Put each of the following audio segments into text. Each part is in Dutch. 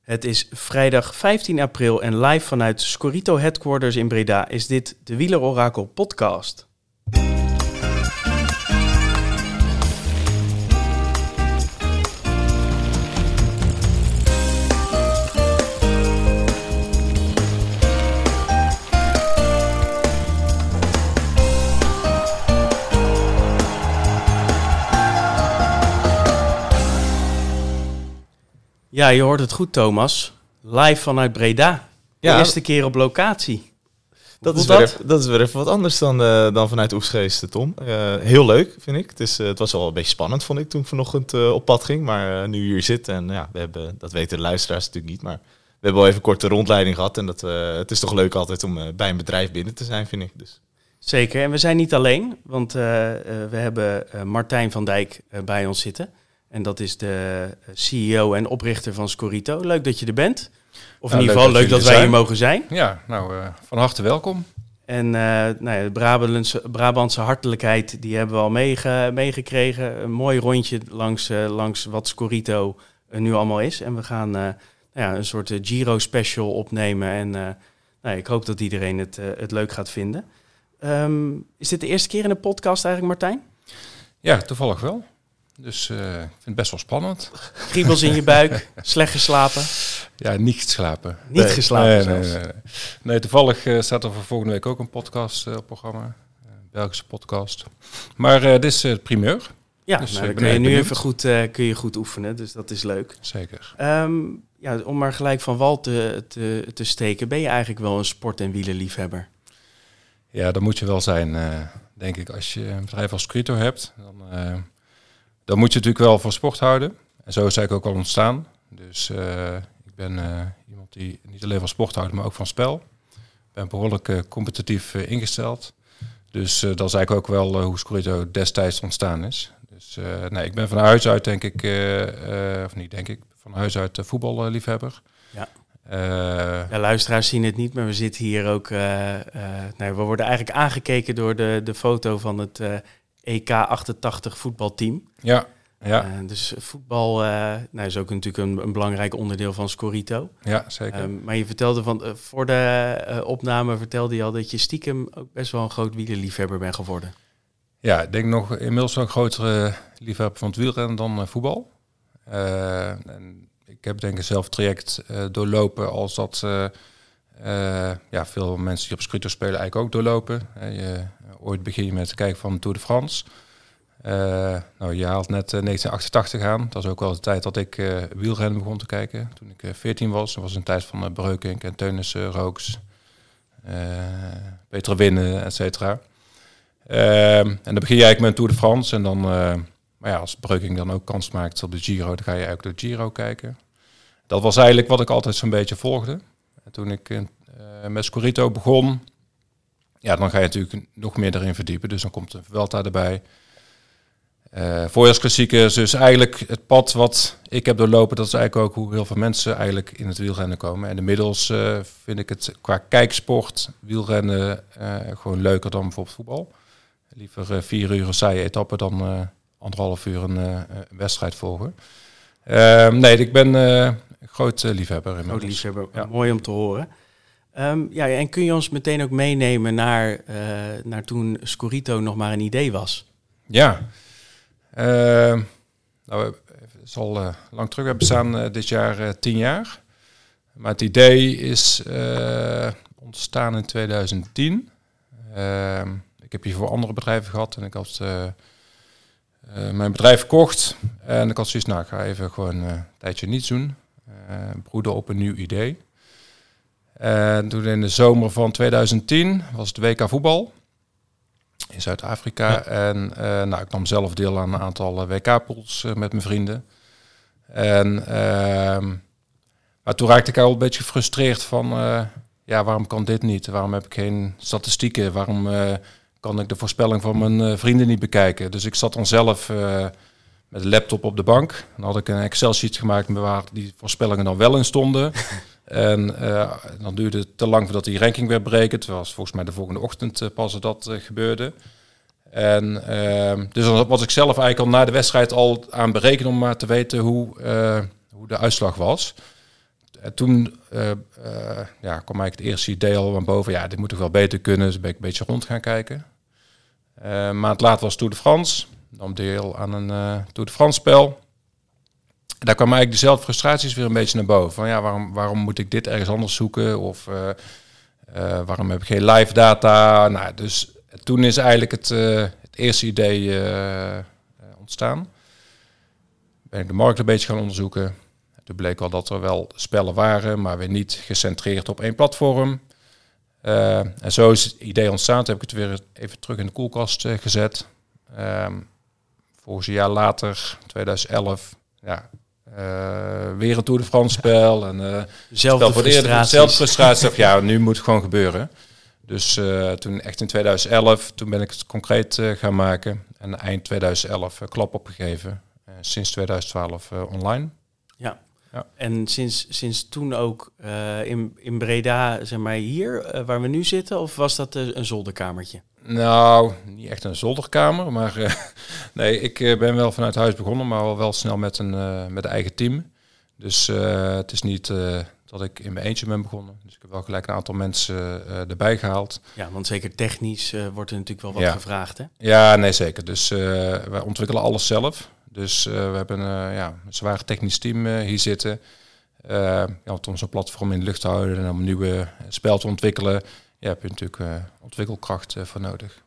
Het is vrijdag 15 april en live vanuit Scorito Headquarters in Breda is dit de Wieler Orakel podcast. Ja, je hoort het goed, Thomas. Live vanuit Breda. De Ja. eerste keer op locatie. Dat Hoe is, weer dat? even, dat is weer even wat anders dan, eh, dan vanuit Oesgeest, Tom. Eh, heel leuk, vind ik. Het, is, eh, het was wel een beetje spannend, vond ik, toen ik vanochtend op pad ging. Maar nu hier zit en ja, we hebben, dat weten de luisteraars natuurlijk niet, maar we hebben al even een korte rondleiding gehad. En dat, het is toch leuk altijd om bij een bedrijf binnen te zijn, vind ik. Dus. Zeker. En we zijn niet alleen, want we hebben Martijn van Dijk bij ons zitten. En dat is de eh, CEO en oprichter van Scorito. Leuk dat je er bent. Of in ieder geval leuk dat wij hier mogen zijn. Ja, nou, eh, van harte welkom. En eh, nou ja, de Brabantse, Brabantse hartelijkheid, die hebben we al meege- meegekregen. Een mooi rondje langs, langs wat Scorito nu allemaal is. En we gaan nou ja, een soort Giro-special opnemen. En nou, ik hoop dat iedereen het, het leuk gaat vinden. Ehm, is dit de eerste keer in een podcast eigenlijk, Martijn? Ja, toevallig wel. Dus eh, ik vind het best wel spannend. Kriebels in je buik, slecht geslapen, Ja, niet geslapen. niet Nee, geslapen nee, nee, zelfs. nee, toevallig eh, staat er voor volgende week ook een podcast eh, op programma. Belgische podcast. Maar dit is het primeur. Ja, Dus, nou, dan kun je nu benieuwd. even goed, kun je goed oefenen, dus dat is leuk. Zeker. Ehm, ja, om maar gelijk van wal te, te, te steken, ben je eigenlijk wel een sport- en wielerliefhebber? Ja, dat moet je wel zijn, denk ik. Als je een bedrijf als Scrito hebt, dan, dan moet je natuurlijk wel van sport houden. En zo is eigenlijk ook al ontstaan. Dus eh, ik ben eh, iemand die niet alleen van sport houdt, maar ook van spel. Ik ben behoorlijk eh, competitief ingesteld. Dus dat is eigenlijk ook wel hoe Scorito destijds ontstaan is. Dus nee, ik ben van huis uit, denk ik, of niet denk ik, van huis uit voetballiefhebber. Ja. Ja, luisteraars zien het niet, maar we zitten hier ook. nou, we worden eigenlijk aangekeken door de, de foto van het eh, EK 88 voetbalteam. ja, ja, Eh, dus voetbal eh, nou, is ook natuurlijk een, een belangrijk onderdeel van Scorito. ja, zeker. Ehm, maar je vertelde van eh, voor de opname vertelde je al dat je stiekem ook best wel een groot wielerliefhebber bent geworden. Ja, ik denk nog inmiddels wel een grotere liefhebber van het wielrennen dan voetbal. En ik heb denk ik zelf traject doorlopen als dat ja, veel mensen die op scooter spelen eigenlijk ook doorlopen. Je, ooit begin je met het kijken van Tour de France. Eh, nou, je haalt net eh, 1988 aan. Dat is ook wel de tijd dat ik eh, wielrennen begon te kijken. Toen ik eh, 14 was. Dat was een tijd van uh, Breukink en Teunissen, Rooks, eh Peter Winnen, et cetera. Ehm, en dan begin je eigenlijk met Tour de France. En dan, eh, maar ja, als Breuking dan ook kans maakt op de Giro, dan ga je eigenlijk de Giro kijken. Dat was eigenlijk wat ik altijd zo'n beetje volgde. En toen ik eh, met Scorito begon, ja, dan ga je natuurlijk nog meer erin verdiepen. Dus dan komt de Vuelta erbij. Eh voorjaarsklassiekers, dus eigenlijk het pad wat ik heb doorlopen, dat is eigenlijk ook hoe heel veel mensen eigenlijk in het wielrennen komen. En inmiddels eh, vind ik het qua kijksport, wielrennen, eh, gewoon leuker dan bijvoorbeeld voetbal. Liever vier uur een saaie etappe dan anderhalf uur een, een wedstrijd volgen. Ehm, nee, ik ben een groot liefhebber Groot liefhebber, Ja. mooi om te horen. Ehm, ja, en kun je ons meteen ook meenemen naar, eh, naar toen Scorito nog maar een idee was? Ja. Ehm, nou, het is al eh, lang terug. We bestaan eh, dit jaar tien jaar. Maar het idee is ontstaan in 2010. Ehm, ik heb hier voor andere bedrijven gehad en ik had mijn bedrijf verkocht. En ik had zoiets, nou, ik ga even gewoon een tijdje niets doen. Broeden op een nieuw idee. En toen in de zomer van 2010 was het WK voetbal in Zuid-Afrika. Ja. En eh, nou, ik nam zelf deel aan een aantal eh, WK-pools eh, met mijn vrienden. En ehm, maar toen raakte ik al een beetje gefrustreerd van, ja, waarom kan dit niet? Waarom heb ik geen statistieken? Waarom kan ik de voorspelling van mijn vrienden niet bekijken? Dus ik zat dan zelf met een laptop op de bank. Dan had ik een Excel-sheet gemaakt waar die voorspellingen dan wel in stonden. En eh, dan duurde het te lang voordat die ranking werd berekend. Het was volgens mij de volgende ochtend eh, pas dat eh, gebeurde. En ehm, dus dan was ik zelf eigenlijk al na de wedstrijd al aan berekenen om maar te weten hoe, hoe de uitslag was. en toen ja, kwam eigenlijk het eerste idee al van boven. Ja, dit moet toch wel beter kunnen. Dus ben ik een beetje rond gaan kijken. Een maand later was Tour de France. Dan deel aan een Tour de France spel. Daar kwam eigenlijk dezelfde frustraties weer een beetje naar boven. Van ja, waarom, waarom moet ik dit ergens anders zoeken? Of waarom heb ik geen live data? Nou, dus toen is eigenlijk het, het eerste idee ontstaan. Ben ik de markt een beetje gaan onderzoeken toen bleek wel dat er wel spellen waren, maar weer niet gecentreerd op één platform. En zo is het idee ontstaan. Toen heb ik het weer even terug in de koelkast gezet. Um, volgens een jaar later, 2011, ja, weer een Tour de France spel. En uh, zelfde frustratie. Zelfde frustratie. ja, nu moet het gewoon gebeuren. Dus toen echt in 2011, toen ben ik het concreet gaan maken. En eind 2011 klap opgegeven. sinds 2012 online. Ja, ja. En sinds, sinds toen ook in, in Breda, zeg maar hier, waar we nu zitten, of was dat een zolderkamertje? Nou, niet echt een zolderkamer, maar nee, ik ben wel vanuit huis begonnen, maar wel, wel snel met een, met een eigen team. Dus het is niet dat ik in mijn eentje ben begonnen. Dus ik heb wel gelijk een aantal mensen erbij gehaald. Ja, want zeker technisch wordt er natuurlijk wel wat ja. gevraagd, hè? Ja, nee, zeker. Dus wij ontwikkelen alles zelf. Dus we hebben ja, een zwaar technisch team hier zitten. ja, om zo'n platform in de lucht te houden en om een nieuwe spel te ontwikkelen, ja, heb je natuurlijk ontwikkelkracht voor nodig.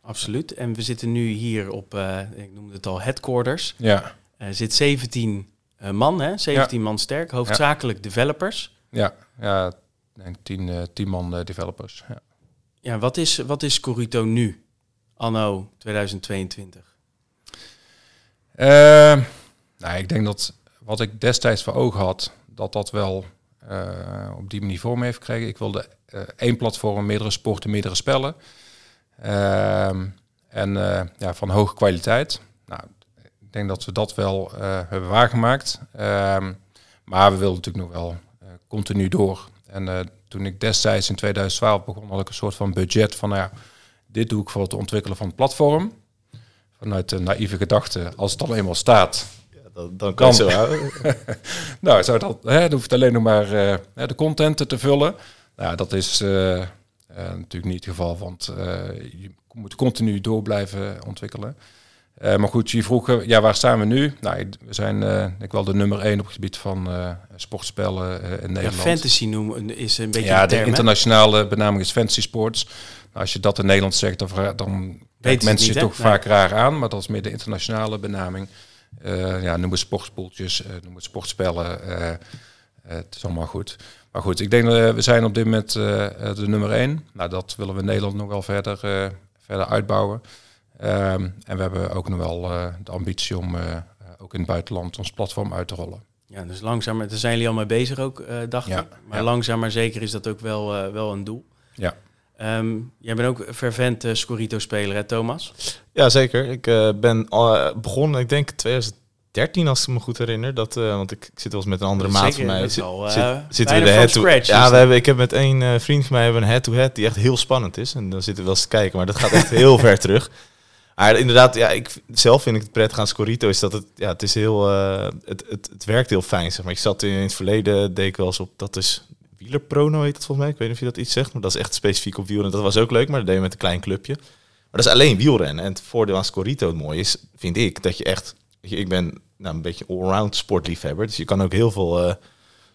Absoluut. En we zitten nu hier op, ik noemde het al, headquarters. Ja. Er zit 17 man, hè? 17 ja. man sterk, hoofdzakelijk ja. developers. Ja, ja denk 10, 10 man developers. Ja, ja wat, is, wat is Corito nu, anno 2022? Uh, nou, ik denk dat wat ik destijds voor ogen had, dat dat wel op die manier vorm heeft gekregen. Ik wilde uh, één platform, meerdere sporten, meerdere spellen. Ehm, en eh, ja, van hoge kwaliteit. Nou, ik denk dat we dat wel hebben waargemaakt. Ehm, maar we wilden natuurlijk nog wel continu door. En toen ik destijds in 2012 begon, had ik een soort van budget van, nou ja, dit doe ik voor het ontwikkelen van het platform vanuit de naïeve gedachte, als het dan eenmaal staat. Dan, dan kan dan, het zo houden. nou, zou dat, hè, dan hoeft alleen nog maar uh, de content te vullen. Nou, dat is uh, uh, natuurlijk niet het geval, want je moet continu door blijven ontwikkelen. maar goed, je vroeg, ja, waar staan we nu? Nou, we zijn, ik wel de nummer één op het gebied van sportspellen in Nederland. Ja, fantasy noemen is een beetje Ja, de, internationale benaming is fantasy sports. Nou, als je dat in Nederland zegt, dan, dan Weet mensen je toch vaak raar aan, maar dat is meer de internationale benaming. Uh, ja, noem het sportspoeltjes, uh, noem het sportspellen. Uh, het is allemaal goed. Maar goed, ik denk dat we zijn op dit moment de nummer één. Nou, dat willen we in Nederland nog wel verder, verder uitbouwen. Um, en we hebben ook nog wel de ambitie om ook in het buitenland ons platform uit te rollen. Ja, dus langzaam, daar zijn jullie al mee bezig ook, dacht ja, ik. Maar ja. langzaam maar zeker is dat ook wel, wel een doel. Ja. Um, jij bent ook fervent uh, Scorito-speler, hè, Thomas? Ja, zeker. Ik uh, ben uh, begonnen, ik denk 2013, als ik me goed herinner. Dat, want ik, ik, zit wel eens met een andere maat van mij. Zit, al, zit, zitten we de head to Ja, we hebben, ik heb met een vriend van mij hebben een head-to-head die echt heel spannend is. En dan zitten we wel eens te kijken, maar dat gaat echt heel ver terug. Maar inderdaad, ja, ik, zelf vind ik het prettig aan Scorito is dat het, ja, het is heel, het, het, het werkt heel fijn, zeg maar. Ik zat in, in het verleden, deed ik wel eens op, dat is wielerprono heet het volgens mij. Ik weet niet of je dat iets zegt, maar dat is echt specifiek op wielrennen. Dat was ook leuk, maar dat deed je met een klein clubje. Maar dat is alleen wielrennen. En het voordeel aan Scorito het mooie is, vind ik, dat je echt... Ik ben nou, een beetje allround sportliefhebber, dus je kan ook heel veel... Uh,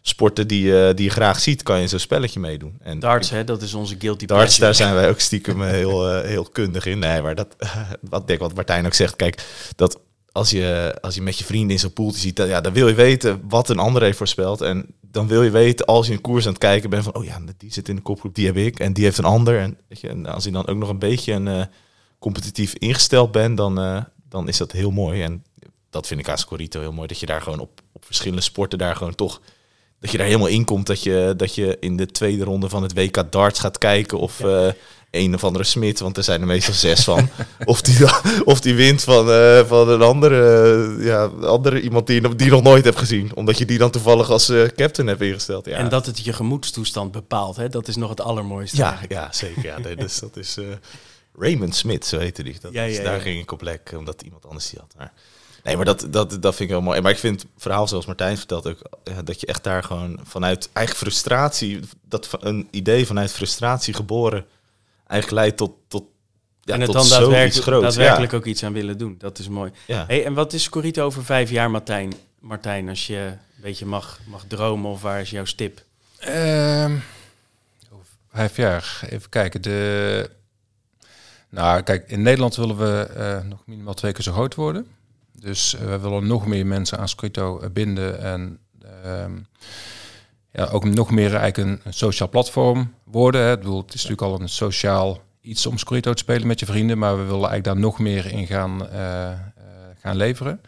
sporten die, uh, die je graag ziet, kan je zo'n spelletje meedoen. En darts, hè, dat is onze guilty Darts, daar zijn wij ook stiekem heel, uh, heel kundig in. Nee, maar dat, wat denk wat Martijn ook zegt, kijk, dat als je, als je met je vrienden in zo'n pool ziet, dan, ja, dan wil je weten wat een ander heeft voorspeld. En dan wil je weten, als je een koers aan het kijken bent, van oh ja, die zit in de kopgroep, die heb ik en die heeft een ander. En, weet je, en als je dan ook nog een beetje een, uh, competitief ingesteld bent, dan, uh, dan is dat heel mooi. En dat vind ik aan Scorito heel mooi, dat je daar gewoon op, op verschillende sporten daar gewoon toch dat je daar helemaal in komt. Dat je, dat je in de tweede ronde van het WK darts gaat kijken. Of ja. Een of andere Smit, want er zijn er meestal zes van. of, die, of die wint van, uh, van een andere, uh, ja, andere iemand die die nog nooit hebt gezien. Omdat je die dan toevallig als captain hebt ingesteld. Ja. En dat het je gemoedstoestand bepaalt, hè? dat is nog het allermooiste. Ja, ja zeker. Ja. Nee, dus dat is Raymond Smit, zo heette die. Dat ja, is, ja, daar ging ik op lek, omdat iemand anders die had. Maar, Nee, maar dat, dat, dat vind ik wel mooi. Maar ik vind het verhaal zoals Martijn vertelt ook, eh, dat je echt daar gewoon vanuit eigen frustratie, dat een idee vanuit frustratie geboren, eigenlijk leidt tot, tot, ja, en het tot dan zoiets daadwerkelijk, groots. daadwerkelijk ook iets aan willen doen. Dat is mooi. Ja. Hey, en wat is Scorito over vijf jaar, Martijn? Martijn, als je een beetje mag, mag dromen of waar is jouw stip? Ehm, over vijf jaar. Even kijken. De... Nou, kijk, in Nederland willen we eh, nog minimaal twee keer zo groot worden. Dus eh, we willen nog meer mensen aan eh, binden en ehm, ja, ook nog meer eigenlijk een, een sociaal platform worden. Hè. Ik bedoel, het is natuurlijk al een sociaal iets om Scripto te spelen met je vrienden, maar we willen eigenlijk daar nog meer in gaan, eh, eh, gaan leveren.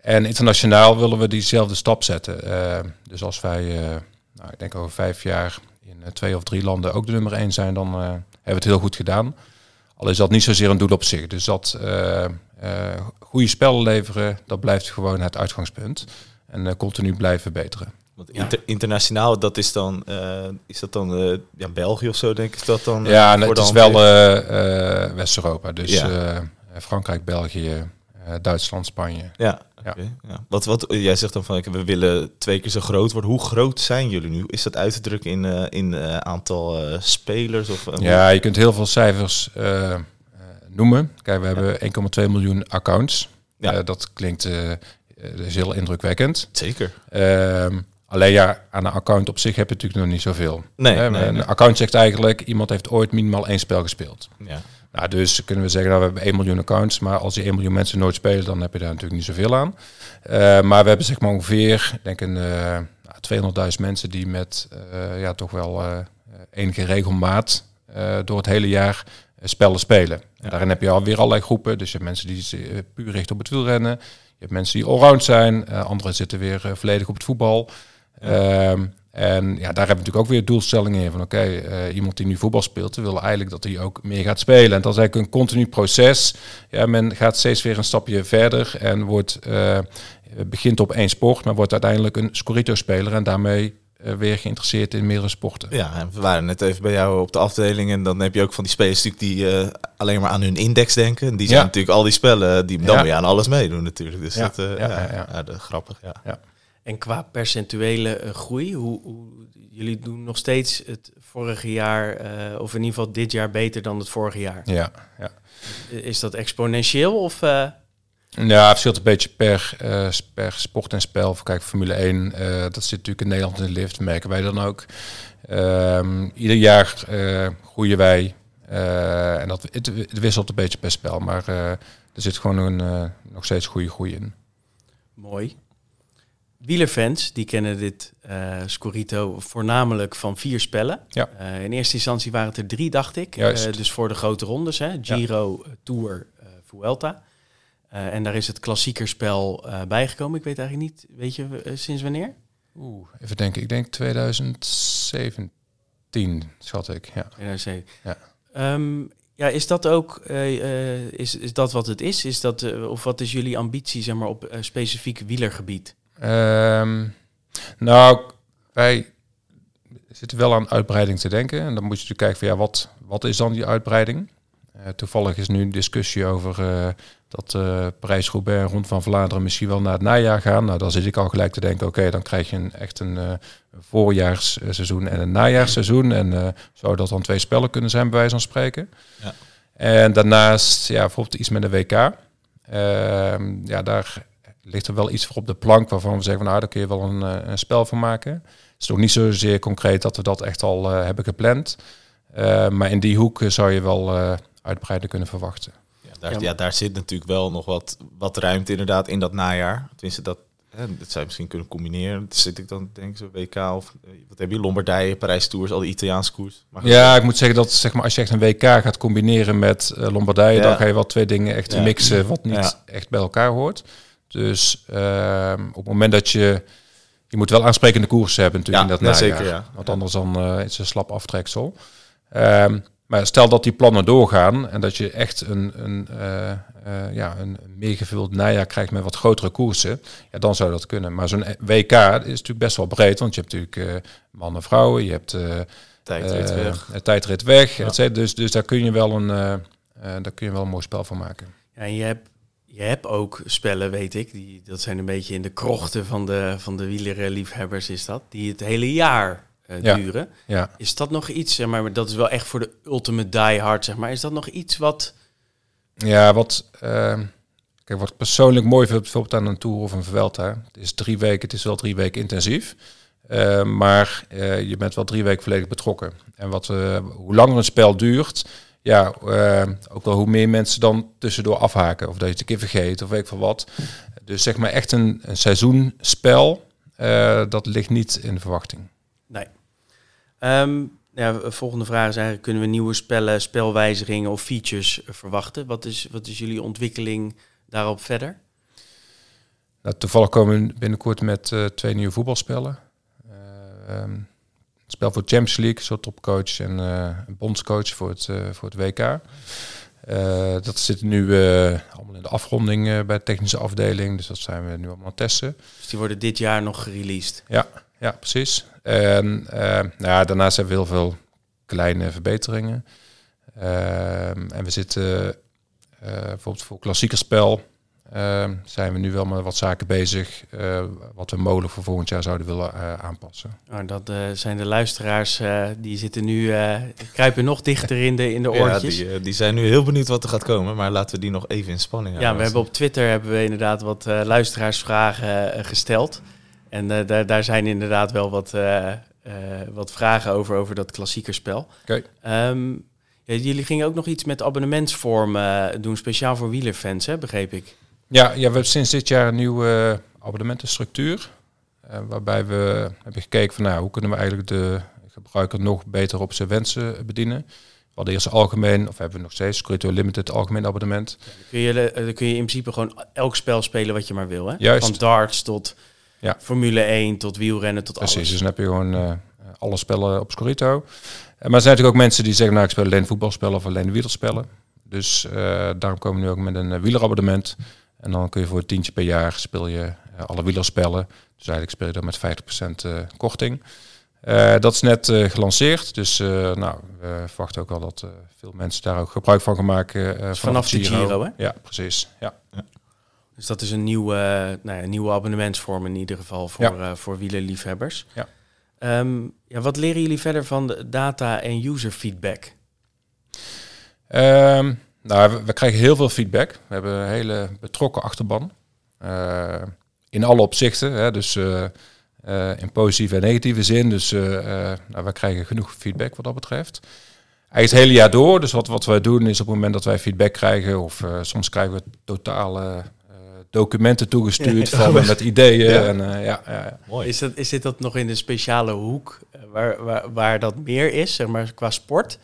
En internationaal willen we diezelfde stap zetten. Eh, dus als wij, eh, nou, ik denk over vijf jaar in twee of drie landen ook de nummer één zijn, dan hebben we het heel goed gedaan. Al is dat niet zozeer een doel op zich. Dus dat goede spellen leveren, dat blijft gewoon het uitgangspunt. En continu blijven verbeteren. Want inter- internationaal, dat is dan, eh, is dat dan eh, ja, België of zo, denk ik, dat dan? eh, Ja, het is wel West-Europa. Dus Ja. Frankrijk, België, Duitsland, Spanje. Ja, Ja. Wat, wat, jij zegt dan van, ik- we willen twee keer zo groot worden. Hoe groot zijn jullie nu? Is dat uit te drukken in, in aantal spelers? Of, Ja, je kunt heel veel cijfers noemen. Kijk, we hebben 1,2 miljoen accounts. Ja. Dat klinkt dat is heel indrukwekkend. Zeker. Ehm, alleen ja, aan een account op zich heb je natuurlijk nog niet zoveel. Nee, een account zegt eigenlijk, iemand heeft ooit minimaal één spel gespeeld. Ja. Nou, dus kunnen we zeggen, nou, we hebben 1 miljoen accounts, maar als die 1 miljoen mensen nooit spelen, dan heb je daar natuurlijk niet zoveel aan. Eh, maar we hebben zeg maar ongeveer, denk een eh, nou, 200.000 mensen die met eh, ja, toch wel eh, enige regelmaat eh, door het hele jaar eh, spellen spelen. En daarin heb je alweer allerlei groepen. Dus je hebt mensen die eh, puur richten op het wielrennen. Je hebt mensen die allround zijn. eh anderen zitten weer eh, volledig op het voetbal. Ehm, en ja, daar hebben we natuurlijk ook weer doelstellingen in. Van oké, eh, iemand die nu voetbal speelt, we willen eigenlijk dat hij ook meer gaat spelen. En dat is eigenlijk een continu proces. Ja, men gaat steeds weer een stapje verder en wordt, eh, begint op één sport, maar wordt uiteindelijk een Scorito-speler en daarmee eh, weer geïnteresseerd in meerdere sporten. Ja, en we waren net even bij jou op de afdeling en dan heb je ook van die spelers natuurlijk die alleen maar aan hun index denken. En die zijn Ja. natuurlijk al die spellen, die dan Ja. je aan alles meedoen natuurlijk. Dus Ja, dat, ja, ja, ja, ja. ja, dat, grappig, ja. En qua percentuele eh, groei, hoe, hoe, jullie doen nog steeds het vorige jaar, eh, of in ieder geval dit jaar beter dan het vorige jaar. Ja, ja. Is dat exponentieel of... eh, Ja, het verschilt een beetje per, per sport en spel. Kijk, Formule 1, eh, dat zit natuurlijk in Nederland in de lift, merken wij dan ook. Ehm, ieder jaar groeien wij. en dat, het, het wisselt een beetje per spel, maar er zit gewoon een, nog steeds goede groei in. Mooi. Wielerfans, die kennen dit eh Scorito voornamelijk van vier spellen. Ja. Eh, in eerste instantie waren het er drie, dacht ik. Eh, dus voor de grote rondes, hè? Giro, eh, Tour, Vuelta. En daar is het klassiekerspel bijgekomen. Ik weet eigenlijk niet, weet je sinds wanneer? Oeh, even denken. Ik denk 2017, schat ik. Ja. 2007. Ja. Ehm, ja, is dat ook, is, is dat wat het is? is dat, of wat is jullie ambitie, zeg maar, op specifiek wielergebied? Ehm, nou, wij zitten wel aan uitbreiding te denken. En dan moet je natuurlijk kijken van ja, wat, wat is dan die uitbreiding? Eh, toevallig is nu een discussie over eh, dat eh Parijs-Roubaix en Rond van Vlaanderen misschien wel naar het najaar gaan. Nou, dan zit ik al gelijk te denken, oké, dan krijg je een, echt een voorjaarsseizoen en een najaarsseizoen. En zou dat dan twee spellen kunnen zijn, bij wijze van spreken. Ja. En daarnaast, ja, bijvoorbeeld iets met een WK. Ehm, ja, daar ligt er wel iets voor op de plank waarvan we zeggen van nou, daar kun je wel een, eh, een spel van maken. Het is nog niet zozeer concreet dat we dat echt al eh, hebben gepland. Eh, maar in die hoek zou je wel eh uitbreiden kunnen verwachten. Ja, daar, Ja, daar zit natuurlijk wel nog wat, wat ruimte inderdaad in dat najaar. Tenminste, dat, hè, dat zou je misschien kunnen combineren. Zit ik dan denk ik zo WK of wat heb je? Lombardije, Parijs Tours, al die Italiaanse koers. Maar Ja, ik moet zeggen dat zeg maar, als je echt een WK gaat combineren met Lombardije, Ja. dan ga je wel twee dingen echt Ja. mixen wat niet Ja. echt bij elkaar hoort. Dus ehm, op het moment dat je... Je moet wel aansprekende koersen hebben natuurlijk Ja, in dat ja, najaar. zeker, ja. Want anders dan eh, is het een slap aftreksel. Ehm, maar stel dat die plannen doorgaan en dat je echt een, een, eh, eh, ja, een meegevuld najaar krijgt met wat grotere koersen, ja, dan zou dat kunnen. Maar zo'n WK is natuurlijk best wel breed, want je hebt natuurlijk eh, mannen, vrouwen, je hebt eh, tijdrit weg. tijdrit weg. Ja. et cetera. Dus, dus daar kun je wel een, daar kun je wel een mooi spel van maken. Ja, en je hebt, je hebt ook spellen, weet ik, die, dat zijn een beetje in de krochten van de, van de wielerliefhebbers is dat, die het hele jaar uh, Ja. duren. Ja. Is dat nog iets, zeg maar, dat is wel echt voor de ultimate diehard, zeg maar. Is dat nog iets wat... Ja, wat, ehm, kijk, wat persoonlijk mooi vind bijvoorbeeld aan een Tour of een Vuelta. Het is drie weken, het is wel drie weken intensief. Eh, maar eh, je bent wel drie weken volledig betrokken. En wat, eh, hoe langer een spel duurt, ja, eh, ook wel hoe meer mensen dan tussendoor afhaken. Of dat je het een keer vergeet of weet ik veel wat. Dus zeg maar echt een, een seizoenspel, eh, dat ligt niet in de verwachting. Nee. Ehm, ja, de volgende vraag is eigenlijk, kunnen we nieuwe spellen, spelwijzigingen of features verwachten? Wat is, wat is jullie ontwikkeling daarop verder? Nou, toevallig komen we binnenkort met eh, twee nieuwe voetbalspellen. Eh, ehm, spel voor Champions League, zo topcoach en eh, bondscoach voor het, eh, voor het WK. Eh, dat zit nu allemaal in de afronding bij de technische afdeling, dus dat zijn we nu allemaal aan het testen. Dus die worden dit jaar nog gereleased. Ja, ja precies. En nou ja, daarnaast hebben we heel veel kleine verbeteringen. Ehm, en we zitten bijvoorbeeld voor klassiekerspel ehm, zijn we nu wel met wat zaken bezig eh, wat we mogelijk voor volgend jaar zouden willen eh, aanpassen. Nou, dat eh, zijn de luisteraars, eh, die zitten nu, eh, kruipen nog dichter in de, in de Ja, oortjes. die, eh, die zijn nu heel benieuwd wat er gaat komen, maar laten we die nog even in spanning Ja, houden. we hebben op Twitter hebben we inderdaad wat eh, luisteraarsvragen gesteld. En eh, daar, daar zijn inderdaad wel wat, eh, eh, wat vragen over, over dat klassiekerspel. Oké. Ehm, ja, jullie gingen ook nog iets met abonnementsvorm eh, doen, speciaal voor wielerfans, hè, begreep ik. Ja, ja, we hebben sinds dit jaar een nieuwe eh, abonnementenstructuur. eh, waarbij we hebben gekeken van nou, hoe kunnen we eigenlijk de gebruiker nog beter op zijn wensen bedienen. We hadden eerst algemeen, of hebben we nog steeds, Crypto Limited algemeen abonnement. Dan kun, je, eh, dan kun je in principe gewoon elk spel spelen wat je maar wil. Hè? Juist. Van darts tot Ja. Formule 1, tot wielrennen, tot Precies, alles. dus dan heb je gewoon alle spellen op Scorito. Maar er zijn natuurlijk ook mensen die zeggen, nou ik speel alleen voetbalspellen of alleen wielerspellen. Dus daarom komen we nu ook met een wielerabonnement. En dan kun je voor een tientje per jaar speel je eh, alle wielerspellen. Dus eigenlijk speel je dan met 50% eh, korting. Eh, dat is net eh, gelanceerd, dus eh, nou, we verwachten ook al dat eh, veel mensen daar ook gebruik van gaan maken. eh, vanaf de Giro, hè? Ja, precies. Ja. Dus dat is een nieuwe, nou ja, nieuwe abonnementsvorm in ieder geval voor, Ja. eh, voor wielerliefhebbers. Ja. Ehm, ja, wat leren jullie verder van de data en user feedback? Ehm, nou, we, we krijgen heel veel feedback. We hebben een hele betrokken achterban. Eh, in alle opzichten. Hè, dus eh, eh, in positieve en negatieve zin. Dus eh, eh, nou, we krijgen genoeg feedback wat dat betreft. Eigenlijk het hele jaar door. Dus wat, wat wij doen is op het moment dat wij feedback krijgen... of eh, soms krijgen we totale eh, documenten toegestuurd van, met ideeën. Ja. En, eh, ja, ja, ja. Mooi. Is, dat, is dit dat nog in een speciale hoek waar, waar, waar dat meer is, zeg maar, qua sport?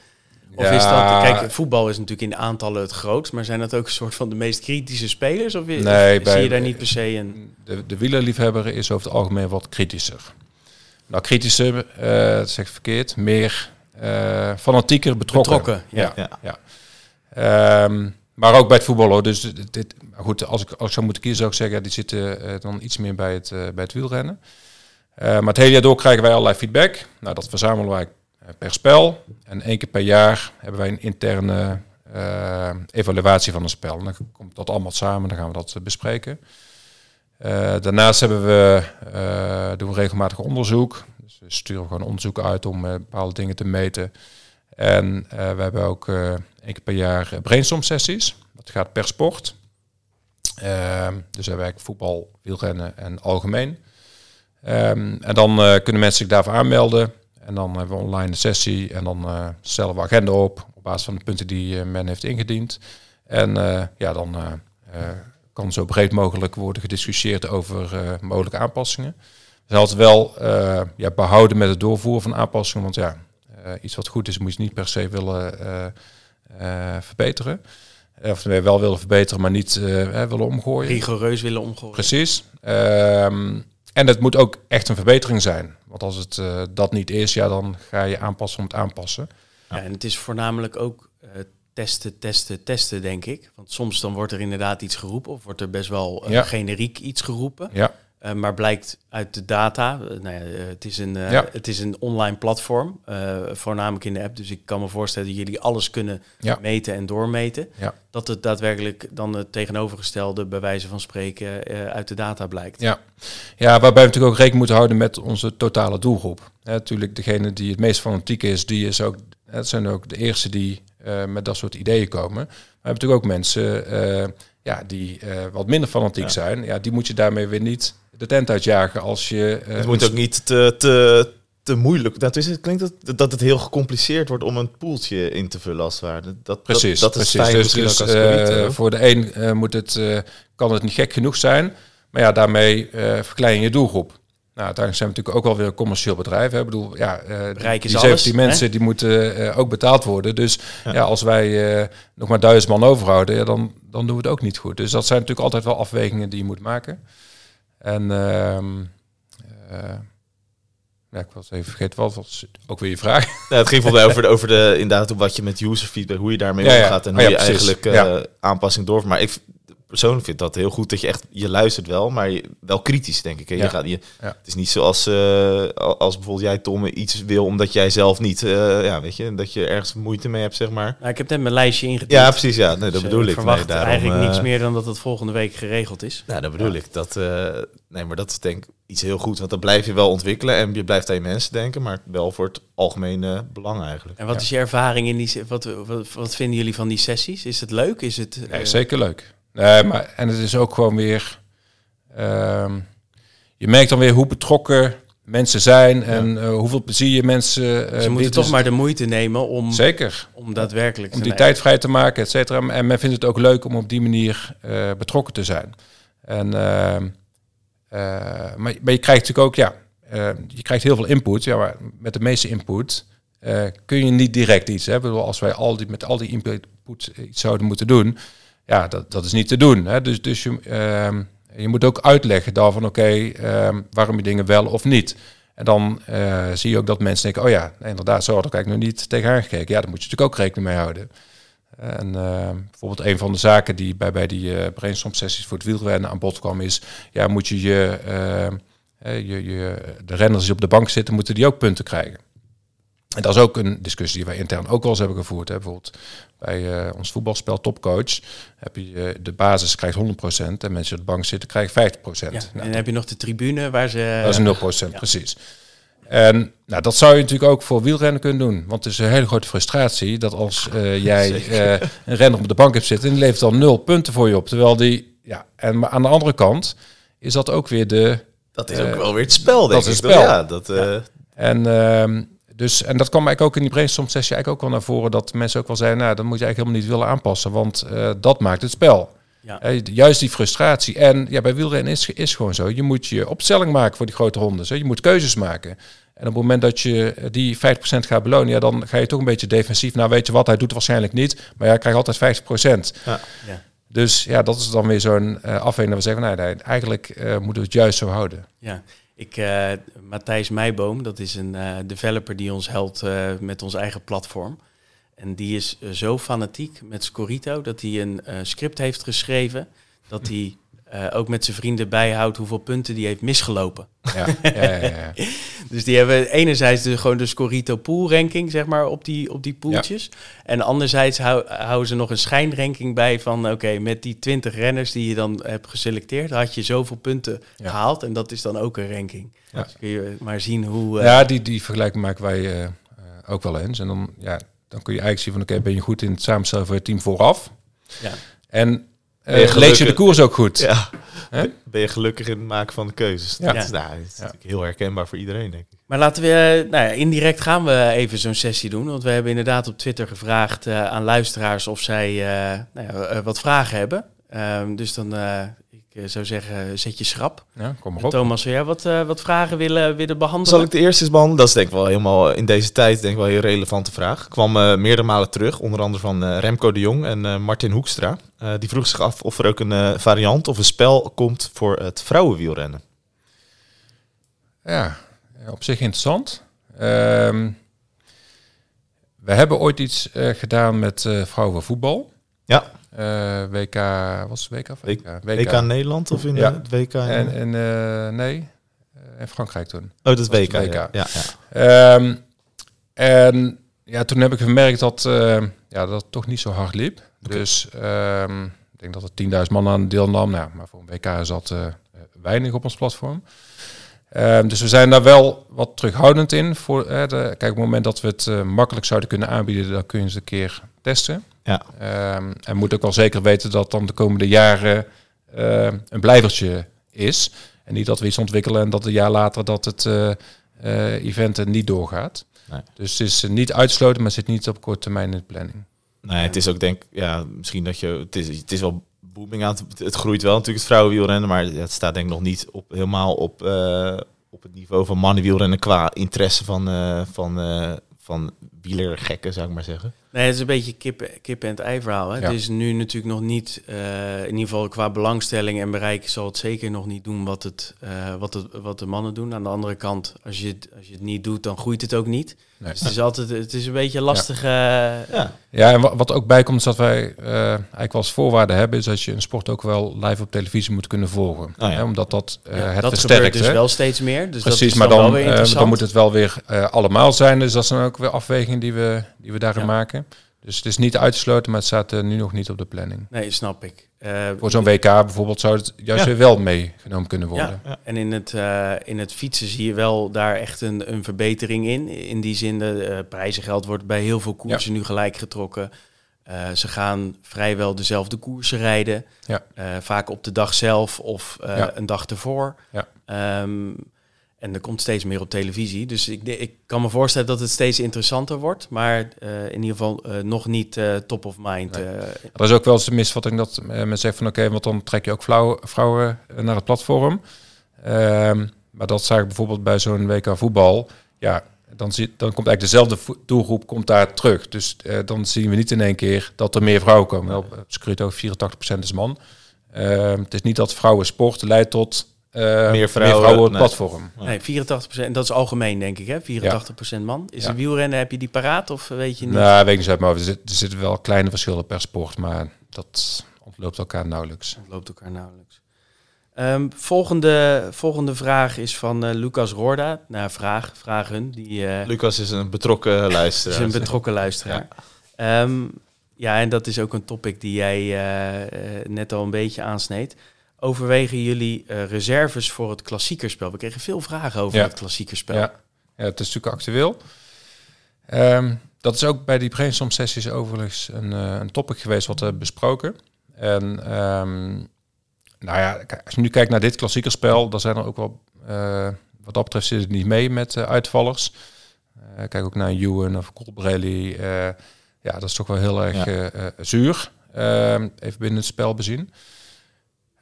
Of is dat, kijk, voetbal is natuurlijk in aantallen het grootst, maar zijn dat ook een soort van de meest kritische spelers? Of, is- Nee, of bij- zie je daar niet per se een... de, de wielerliefhebber is over het algemeen wat kritischer. Nou, kritischer, eh dat zeg ik verkeerd, meer eh, fanatieker betrokken. Betrokken, ja. ja. Ja. ja. Ehm, maar ook bij het voetbal hoor. Dus dit, goed, als ik, als ik zou moeten kiezen, zou ik zeggen, die zitten eh, dan iets meer bij het, bij het wielrennen. Maar het hele jaar door krijgen wij allerlei feedback. Nou, dat verzamelen wij per spel. En één keer per jaar hebben wij een interne eh, evaluatie van een spel. Dan komt dat allemaal samen, dan gaan we dat eh, bespreken. Eh, daarnaast hebben we, eh, doen we regelmatig onderzoek. Dus we sturen gewoon onderzoek uit om eh, bepaalde dingen te meten. En eh, we hebben ook eh één keer per jaar eh, brainstorm sessies. Dat gaat per sport. Ehm, dus we hebben eigenlijk voetbal, wielrennen en algemeen. Ehm, en dan eh, kunnen mensen zich daarvoor aanmelden. En dan hebben we online een sessie. En dan eh, stellen we agenda op op basis van de punten die eh, men heeft ingediend. En eh, ja, dan kan zo breed mogelijk worden gediscussieerd over mogelijke aanpassingen. We altijd wel ja, behouden met het doorvoeren van aanpassingen. Want ja, iets wat goed is, moet je niet per se willen verbeteren. Of we wel willen verbeteren, maar niet willen omgooien. rigoureus willen omgooien. Precies. Ehm, en het moet ook echt een verbetering zijn. Want als het eh, dat niet is, ja, dan ga je aanpassen om het aanpassen. Ja, en het is voornamelijk ook eh, testen, testen, testen, denk ik. Want soms dan wordt er inderdaad iets geroepen of wordt er best wel eh, Ja. generiek iets geroepen. Ja, Eh, maar blijkt uit de data, eh, nou ja, eh, het, is een, Ja. het is een online platform, voornamelijk in de app. Dus ik kan me voorstellen dat jullie alles kunnen Ja. meten en doormeten. Dat het daadwerkelijk dan het tegenovergestelde, bij wijze van spreken, uit de data blijkt. Ja. ja, waarbij we natuurlijk ook rekening moeten houden met onze totale doelgroep. Hè, natuurlijk, degene die het meest fanatiek is, die is ook, het zijn ook de eerste die met dat soort ideeën komen. Maar we hebben natuurlijk ook mensen ja, die wat minder fanatiek zijn. Ja, die moet je daarmee weer niet de tent uitjagen als je... eh, Het moet ook niet te, te, te moeilijk. Dat is het klinkt dat, dat het heel gecompliceerd wordt om een poeltje in te vullen als het ware. Dat, Precies, dat, dat is precies. fijn dus dus, als eh, voor de een eh, moet het, kan het niet gek genoeg zijn. Maar ja, daarmee verklein je je doelgroep. Nou, uiteindelijk zijn we natuurlijk ook wel weer een commercieel bedrijf. Hè. Ik bedoel, ja, die- Bereik is die alles, 17 hè? mensen die moeten ook betaald worden. Dus Ja. ja. als wij nog maar duizend man overhouden, ja, dan, dan doen we het ook niet goed. Dus dat zijn natuurlijk altijd wel afwegingen die je moet maken. En ehm, eh, ja, ik was even vergeten, wat was ook weer je vraag? Ja, het ging volgens mij over, de, over de, inderdaad wat je met user feedback, hoe je daarmee Ja, omgaat en Oh hoe je precies. eigenlijk eh, aanpassing door. Maar ik persoonlijk vind dat heel goed dat je echt, je luistert wel, maar je, wel kritisch denk ik. hè. Je Ja. gaat, je, Ja. Het is niet zoals eh, als bijvoorbeeld jij Tom iets wil omdat jij zelf niet, eh, ja weet je, dat je ergens moeite mee hebt zeg maar. Nou, ik heb net mijn lijstje ingediend. Ja, precies. Ja, nee, dat Dus, eh, bedoel ik. verwacht Nee, daarom, eigenlijk niks meer dan dat het volgende week geregeld is. Nou, dat bedoel ik. Dat, eh, nee, maar dat is denk ik iets heel goed. Want dan blijf je wel ontwikkelen en je blijft aan je mensen denken, maar wel voor het algemene belang eigenlijk. En wat Ja. is je ervaring in die... Wat, wat, wat vinden jullie van die sessies? Is het leuk? Is het... Nee, zeker leuk. Nee, maar, en het is ook gewoon weer... ehm, je merkt dan weer hoe betrokken mensen zijn en eh, hoeveel plezier mensen... eh, Ze moeten toch maar de moeite nemen om, Zeker. om daadwerkelijk... Om die tijd vrij te maken, et cetera. En men vindt het ook leuk om op die manier eh, betrokken te zijn. En, ehm, eh, maar, maar je krijgt natuurlijk ook, ja, eh, je krijgt heel veel input. Ja, maar met de meeste input eh, kun je niet direct iets. Hè? Bedoel, als wij al die, met al die input iets zouden moeten doen, ja, dat, dat is niet te doen. Hè? Dus, dus je, ehm, je moet ook uitleggen daarvan, oké, ehm, waarom je dingen wel of niet. En dan eh, zie je ook dat mensen denken, oh ja, inderdaad, zo had ik eigenlijk nog niet tegenaan gekeken. Ja, daar moet je natuurlijk ook rekening mee houden. En eh, bijvoorbeeld een van de zaken die bij, bij die eh brainstorm sessies voor het wielrennen aan bod kwam is, ja, moet je je, eh, je, je de renners die op de bank zitten, moeten die ook punten krijgen. En dat is ook een discussie die wij intern ook wel eens hebben gevoerd. Hè. Bijvoorbeeld bij eh, ons voetbalspel Topcoach heb je eh, de basis krijgt 100% en mensen die op de bank zitten krijgen 50%. Ja, Nou, en dan heb je nog de tribune waar ze... dat is een 0%, precies. En nou, dat zou je natuurlijk ook voor wielrennen kunnen doen. Want het is een hele grote frustratie dat als eh, jij eh, een renner op de bank hebt zitten... en die levert dan nul punten voor je op. Terwijl die... Ja, en maar aan de andere kant is dat ook weer de... Dat is ook wel weer het spel, denk dat is het spel. Ja, dat, eh, En, ehm, dus, en dat kwam eigenlijk ook in die brainstorm sessie eigenlijk ook wel naar voren... dat mensen ook wel zeiden, nou, dat moet je eigenlijk helemaal niet willen aanpassen... want eh, dat maakt het spel. Ja. Eh, juist die frustratie. En ja, bij wielrennen is, is gewoon zo. Je moet je opstelling maken voor die grote rondes. Hè. Je moet keuzes maken. En op het moment dat je die 50% gaat belonen, ja, dan ga je toch een beetje defensief. Nou, weet je wat, hij doet het waarschijnlijk niet. Maar ja, ik krijg altijd 50%. Ja. Ja. Dus ja, dat is dan weer zo'n eh afweging dat we zeggen, nou, nee, eigenlijk eh, moeten we het juist zo houden. Ja, ik, eh, Matthijs Meijboom, dat is een eh, developer die ons helpt eh, met ons eigen platform. En die is zo fanatiek met Scorito dat hij een script heeft geschreven. Dat hij eh, ook met zijn vrienden bijhoudt hoeveel punten die heeft misgelopen. Ja, ja, ja, ja. Dus die hebben enerzijds de, gewoon de Scorito pool ranking, zeg maar, op die, op die poeltjes. En anderzijds hou- houden ze nog een schijnranking bij van, oké, met die 20 renners die je dan hebt geselecteerd, had je zoveel punten gehaald. En dat is dan ook een ranking. Ja. Dus kun je maar zien hoe... eh, Ja, die, die vergelijking maken wij eh, ook wel eens. En dan, ja, dan kun je eigenlijk zien van, oké, ben je goed in het samenstellen van je team vooraf? ja. En lees je de koers ook goed? ja. Hè? Ben je gelukkig in het maken van de keuzes? Ja. Dat is, nou, dat is natuurlijk heel herkenbaar voor iedereen, denk ik. Maar laten we, eh, nou ja, indirect gaan we even zo'n sessie doen. Want we hebben inderdaad op Twitter gevraagd eh, aan luisteraars of zij eh, nou ja, eh, wat vragen hebben. Ehm, dus dan, eh, eh, zou zeggen, zet je schrap. Ja, kom maar op. Thomas, zou jij wat, eh, wat vragen willen, willen behandelen? Zal ik de eerste eens behandelen? Dat is denk ik wel helemaal in deze tijd denk ik wel een heel relevante vraag. Kwam eh, meerdere malen terug, onder andere van eh, Remco de Jong en eh, Martin Hoekstra. Eh, die vroeg zich af of er ook een variant of een spel komt voor het vrouwenwielrennen. Ja, op zich interessant. Ehm, we hebben ooit iets eh, gedaan met eh vrouwenvoetbal. Ja. Eh, WK, was het WK? WK, WK? WK Nederland of in Ja. het WK? En, en eh, nee, eh, in Frankrijk toen. oh, dat is WK. WK. Ja, ja, ja. Ehm, en ja, toen heb ik gemerkt dat, eh, ja, dat het toch niet zo hard liep. Dus ehm, ik denk dat er 10.000 man aan deelnam. Nou, maar voor een WK is dat eh, weinig op ons platform. Ehm, dus we zijn daar wel wat terughoudend in. Voor, eh, de, kijk, op het moment dat we het eh, makkelijk zouden kunnen aanbieden, dan kun je eens een keer testen. Ja. Ehm, en moet ook wel zeker weten dat dan de komende jaren eh, een blijvertje is. En niet dat we iets ontwikkelen en dat een jaar later dat het eh, event er niet doorgaat. Nee. Dus het is niet uitgesloten, maar zit niet op korte termijn in de planning. Nee, het is ook denk ja, misschien dat je het is, het is wel booming aan het, het groeit wel natuurlijk het vrouwenwielrennen, maar het staat denk ik nog niet op helemaal op, op het niveau van mannenwielrennen qua interesse van van van wielergekken zou ik maar zeggen. Nee, het is een beetje kip, kip en het ei verhaal. Hè? Ja. Het is nu natuurlijk nog niet, eh, in ieder geval qua belangstelling en bereik zal het zeker nog niet doen wat, het, eh, wat, het, wat de mannen doen. Aan de andere kant, als je, het, als je het niet doet, dan groeit het ook niet. Nee. Dus het is altijd, het is een beetje lastig. eh, Ja, Ja, en wa- wat ook bij komt is dat wij eh, eigenlijk wel als voorwaarde hebben, is dat je een sport ook wel live op televisie moet kunnen volgen. ja. Hè, omdat dat ja, het dat versterkt. dus hè. wel steeds meer. Dus Precies, dat maar dan, eh, dan moet het wel weer allemaal zijn. Dus dat is dan ook weer afweging die we, die we daarin Ja. maken. Dus het is niet uitgesloten, maar het staat eh, nu nog niet op de planning. Nee, snap ik. Eh, Voor zo'n WK bijvoorbeeld zou het juist Ja. weer wel meegenomen kunnen worden. Ja, en in het, eh, in het fietsen zie je wel daar echt een, een verbetering in. In die zin, de eh, prijzengeld wordt bij heel veel koersen nu gelijk getrokken. Eh, ze gaan vrijwel dezelfde koersen rijden. Ja. Eh, vaak op de dag zelf of eh, Ja. een dag ervoor. Ja. Ehm, en er komt steeds meer op televisie. Dus ik, ik kan me voorstellen dat het steeds interessanter wordt. Maar eh, in ieder geval eh, nog niet eh, top of mind. Nee. Er is ook wel eens een misvatting dat men zegt van oké, want dan trek je ook vrouwen, vrouwen naar het platform. Ehm, maar dat zag ik bijvoorbeeld bij zo'n WK voetbal. Ja, dan, zie, dan komt eigenlijk dezelfde doelgroep komt daar terug. Dus dan zien we niet in één keer dat er meer vrouwen komen. Op op Scruto 84% is man. Ehm, het is niet dat vrouwen sport leidt tot eh, meer vrouwen, op het nee. platform. Nee, 84%. En dat is algemeen, denk ik, hè? 84% man. Is Ja. een wielrennen, heb je die paraat of weet je niet? Nou, weet ik niet uit, maar er, zit- er zitten wel kleine verschillen per sport, maar dat ontloopt elkaar nauwelijks. Het loopt elkaar nauwelijks. Ehm, volgende, volgende vraag is van eh, Lucas Roorda. Nou, vraag, vragen. Die eh, Lucas is een betrokken is luisteraar. een betrokken luisteraar. Ja. ja, en dat is ook een topic die jij net al een beetje aansneed. Overwegen jullie eh, reserves voor het klassiekerspel? We kregen veel vragen over Ja. het klassiekerspel. Ja, ja, het is natuurlijk actueel. Ehm, dat is ook bij die brainstorm sessies overigens een, eh, een topic geweest wat we hebben besproken. En ehm, nou ja, als je nu kijkt naar dit klassiekerspel, dan zijn er ook wel, eh, wat dat betreft zit het niet mee met uitvallers. Eh, kijk ook naar Ewan of Colbrelli. eh ja, dat is toch wel heel erg Ja. zuur. Ehm, even binnen het spel bezien.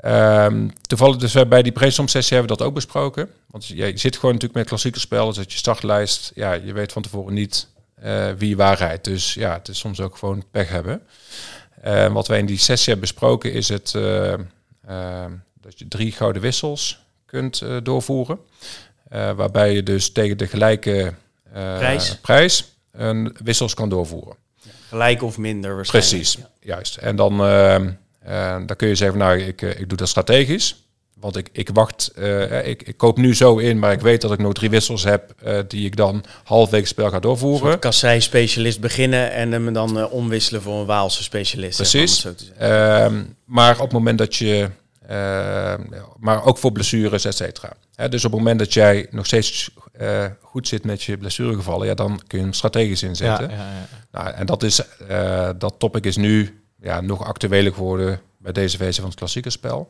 Ehm, toevallig dus eh, bij die brainstorm sessie hebben we dat ook besproken. Want je, je zit gewoon natuurlijk met klassieke spel, dus dat je startlijst, ja, je weet van tevoren niet eh, wie waar rijdt. Dus ja, het is soms ook gewoon pech hebben. Eh, wat wij in die sessie hebben besproken is het eh, eh, dat je drie gouden wissels kunt doorvoeren. Waarbij je dus tegen de gelijke Prijs. prijs een wissels kan doorvoeren. Gelijk of minder waarschijnlijk. Precies, Ja. juist. En dan, ehm, dan kun je zeggen, nou, ik, eh, ik doe dat strategisch. Want ik, ik wacht, eh, ik, ik koop nu zo in, maar ik weet dat ik nog drie wissels heb eh, die ik dan halfwege het spel ga Een doorvoeren. soort kassei-specialist beginnen en hem dan eh, omwisselen voor een Waalse specialist. zeg maar, Precies. het zo te zeggen. Ehm, maar op het moment dat je, ehm, maar ook voor blessures, et cetera. Hè, dus op het moment dat jij nog steeds eh, goed zit met je blessuregevallen, ja, dan kun je hem strategisch Ja, inzetten. ja, ja. Nou, en dat, is, eh, dat topic is nu ja, nog actueler geworden bij deze versie van het klassieke spel.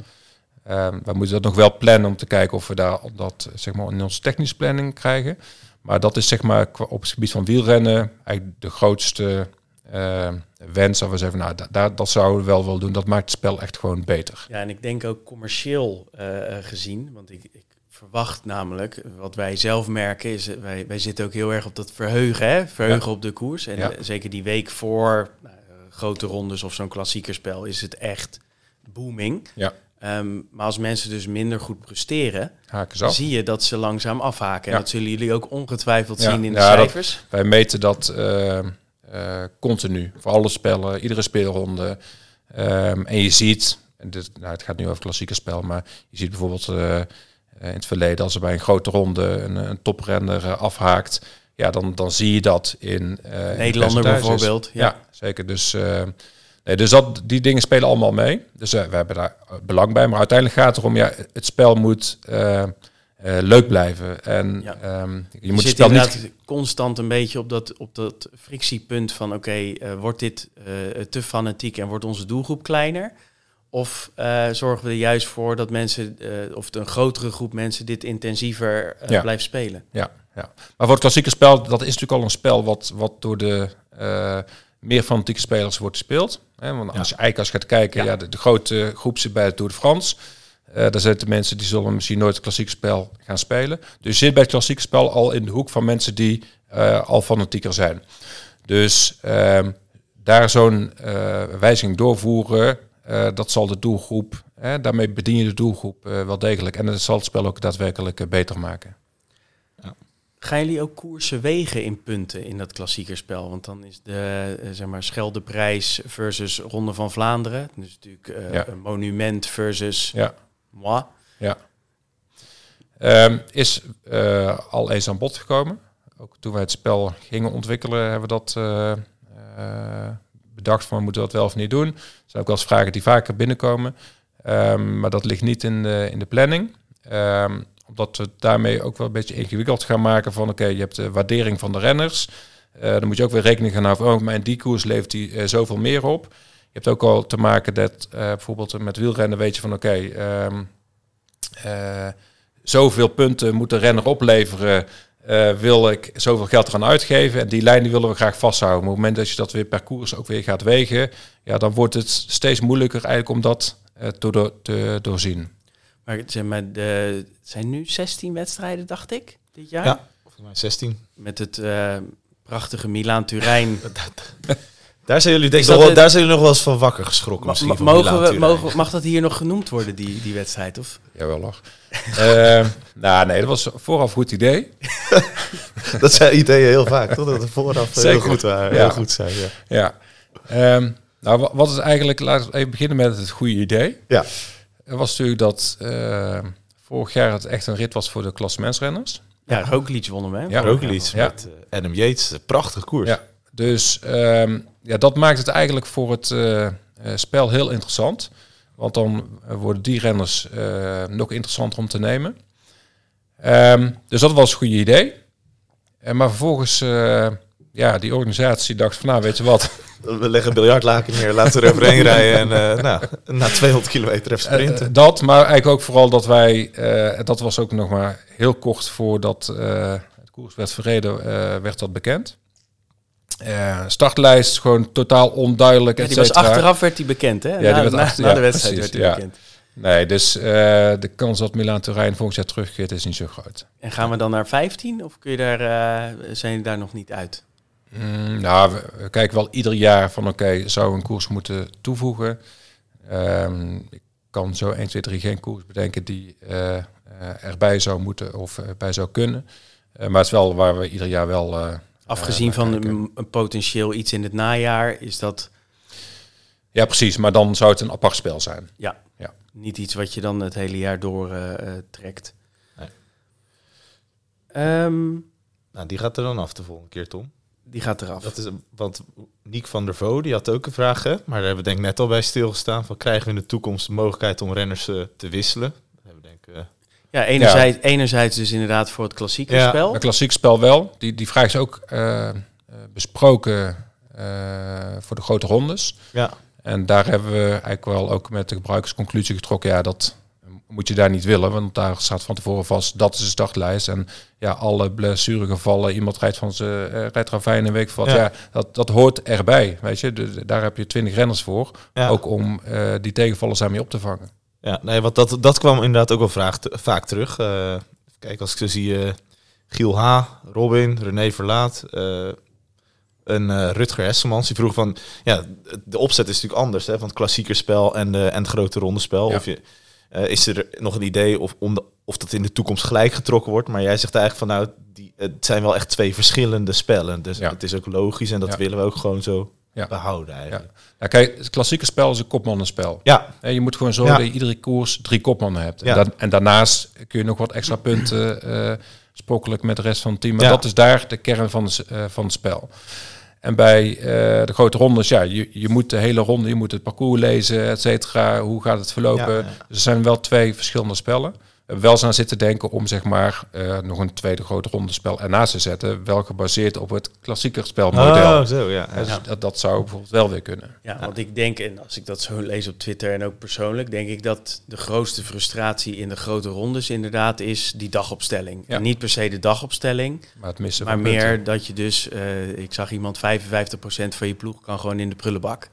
Ehm, we moeten dat nog wel plannen om te kijken of we daar dat zeg maar, in onze technische planning krijgen. Maar dat is zeg maar op het gebied van wielrennen eigenlijk de grootste eh, wens. Dat we zeggen, nou, da- dat zouden we wel willen doen. Dat maakt het spel echt gewoon beter. Ja, en ik denk ook commercieel eh, gezien, want ik, ik verwacht namelijk, wat wij zelf merken, is eh, wij, wij zitten ook heel erg op dat verheugen, hè? verheugen op de koers. En Ja. eh, zeker die week voor nou, grote rondes of zo'n klassiekerspel is het echt booming. Ja. Ehm, maar als mensen dus minder goed presteren, zie je dat ze langzaam afhaken. En dat zullen jullie ook ongetwijfeld Ja. zien in de Ja, dat- cijfers. Wij meten dat eh, eh, continu. Voor alle spellen, iedere speelronde. Ehm, en je ziet, en dit, nou, het gaat nu over klassieke spel, maar je ziet bijvoorbeeld eh, eh, in het verleden als er bij een grote ronde een, een toprenner eh, afhaakt, ja, dan, dan zie je dat in uh, Nederlander bijvoorbeeld. Ja. ja. zeker. Dus, uh, nee, dus dat, die dingen spelen allemaal mee. Dus uh, we hebben daar belang bij. Maar uiteindelijk gaat het erom, ja, het spel moet leuk blijven. En ja. um, je, je moet zit niet constant een beetje op dat, op dat frictiepunt van oké, okay, wordt dit te fanatiek en wordt onze doelgroep kleiner? Of uh, zorgen we er juist voor dat mensen, uh, of een grotere groep mensen, dit intensiever uh, ja. blijft spelen? Ja, ja. Maar voor het klassieke spel, dat is natuurlijk al een spel wat, wat door de meer fanatieke spelers wordt gespeeld. Hè? Want als je eigenlijk als je gaat kijken, ja. de, de, grote groep zit bij het Tour de France. daar zitten mensen die zullen misschien nooit het klassieke spel gaan spelen. Dus je zit bij het klassieke spel al in de hoek van mensen die al fanatieker zijn. Dus ehm, daar zo'n wijziging doorvoeren, uh, dat zal de doelgroep, hè, daarmee bedien je de doelgroep uh, wel degelijk. En het zal het spel ook daadwerkelijk uh, beter maken. Ja. Gaan jullie ook koersen wegen in punten in dat klassiekerspel? Want dan is de zeg maar Scheldeprijs versus Ronde van Vlaanderen. Dus natuurlijk ja. een monument versus ja. moi. Ja. Um, is al eens aan bod gekomen. Ook toen wij het spel gingen ontwikkelen, hebben we dat bedacht van moeten we dat wel of niet doen. Er zijn ook wel eens vragen die vaker binnenkomen. Um, maar dat ligt niet in de, in de planning. Um, omdat we daarmee ook wel een beetje ingewikkeld gaan maken van oké, je hebt de waardering van de renners. Uh, dan moet je ook weer rekening gaan houden van oh, mijn die koers levert die uh, zoveel meer op. Je hebt ook al te maken dat uh, bijvoorbeeld met wielrennen weet je van oké, um, zoveel punten moet de renner opleveren uh, wil ik zoveel geld eraan uitgeven. En die lijn die willen we graag vasthouden. Maar op het moment dat je dat weer per koers ook weer gaat wegen, ja, dan wordt het steeds moeilijker eigenlijk om dat uh, te, door, te doorzien. Maar het zijn, met de, het zijn nu 16 wedstrijden, dacht ik, dit jaar? Ja, volgens mij 16. Met het uh, prachtige Milaan-Turijn. Daar zijn jullie denk ik nog wel, daar zijn jullie nog wel eens van wakker geschrokken. Misschien van mogen we, mogen, mag dat hier nog genoemd worden, die, die wedstrijd? Of? Jawel, nog. uh, nou, nee, dat was vooraf een goed idee. dat zijn ideeën heel vaak, toch? Dat het vooraf Zeker. heel goed waren, ja. heel goed zijn. Ja. ja. Um, nou, wat is eigenlijk, laten we even beginnen met het goede idee. Ja. Er was natuurlijk dat uh, vorig jaar het echt een rit was voor de klassementsrenners. Ja, Roglic wonnen we. Ja, Roglic ja. met uh, Adam Yates, prachtige koers. Ja, dus um, ja, dat maakt het eigenlijk voor het uh, spel heel interessant. Want dan worden die renners nog interessanter om te nemen. Um, dus dat was een goed idee. En maar vervolgens, uh, ja, die organisatie dacht van, nou, weet je wat? We leggen een biljartlaken neer, laten we er overheen rijden en uh, nou, na 200 kilometer even sprinten. dat, maar eigenlijk ook vooral dat wij, dat was ook nog maar heel kort voordat het koers werd verreden, werd dat bekend. Uh, startlijst gewoon totaal onduidelijk. Ja, die was achteraf werd hij bekend, hè? Ja, na, die na, na, de wedstrijd precies, werd hij ja. bekend. Nee, dus uh, de kans dat Milaan Turijn volgend jaar terugkeert is niet zo groot. En gaan we dan naar 15 of kun je daar, uh, zijn je daar nog niet uit? Mm, nou, we, we, kijken wel ieder jaar van oké, okay, zou een koers moeten toevoegen. Um, ik kan zo 1, 2, 3 geen koers bedenken die erbij zou moeten of bij zou kunnen. maar het is wel waar we ieder jaar wel Afgezien van een, een, potentieel iets in het najaar, is dat... Ja, precies. Maar dan zou het een apart spel zijn. Ja, ja. niet iets wat je dan het hele jaar door uh, trekt. Nee. Um, nou, die gaat er dan af de volgende keer, Tom. Die gaat eraf. Dat is, want Niek van der Vo, die had ook een vraag, hè? maar daar hebben we denk ik net al bij stilgestaan. Van, krijgen we in de toekomst de mogelijkheid om renners uh, te wisselen? Dat hebben we denk ik... Uh, ja, enerzijds, ja. enerzijds dus inderdaad voor het klassieke ja. spel. Het klassieke spel wel. Die, die vraag is ook uh, besproken uh, voor de grote rondes. Ja. En daar hebben we eigenlijk wel ook met de gebruikersconclusie getrokken. Ja, dat moet je daar niet willen. Want daar staat van tevoren vast, dat is de startlijst. En ja, alle blessuregevallen, iemand rijdt van zijn uh, rijdt een week wat. Ja. ja, dat, dat hoort erbij. Weet je, de, daar heb je twintig renners voor. Ja. Ook om uh, die tegenvallers daarmee op te vangen. Ja, nee, want dat, dat kwam inderdaad ook wel vraag, vaak terug. Uh, kijk, als ik zo zie uh, Giel H., Robin, René Verlaat, uh, een uh, Rutger Hesselmans. Die vroeg van, ja, de opzet is natuurlijk anders hè, van het klassiekerspel en, de, en het grote rondespel. Ja. Of je, is er nog een idee of, om de, of dat in de toekomst gelijk getrokken wordt? Maar jij zegt eigenlijk van, nou, die, het zijn wel echt twee verschillende spellen. Dus ja. het is ook logisch en dat ja. willen we ook gewoon zo Ja. behouden eigenlijk. Nou, kijk, het klassieke spel is een kopmannenspel. Ja, Hè, je moet gewoon zorgen Ja. dat je iedere koers drie kopmannen hebt. Ja. En, dan, en daarnaast kun je nog wat extra punten eh spokkelijk met de rest van het team. Maar dat is daar de kern van, eh, van het spel. En bij eh, de grote rondes, ja, je, je moet de hele ronde, je moet het parcours lezen, et cetera. Hoe gaat het verlopen? Dus er zijn wel twee verschillende spellen. Wel eens aan zitten denken om zeg maar eh, nog een tweede grote ronde spel ernaast te zetten. Wel gebaseerd op het klassieke spelmodel. Oh, zo, ja. Dus ja. dat, dat zou bijvoorbeeld wel weer kunnen. Ja, want ik denk, en als ik dat zo lees op Twitter en ook persoonlijk, denk ik dat de grootste frustratie in de grote rondes inderdaad is die dagopstelling. Ja. En niet per se de dagopstelling, Maar het missen maar van meer punten. dat je dus, eh, ik zag iemand 55% van je ploeg kan gewoon in de prullenbak.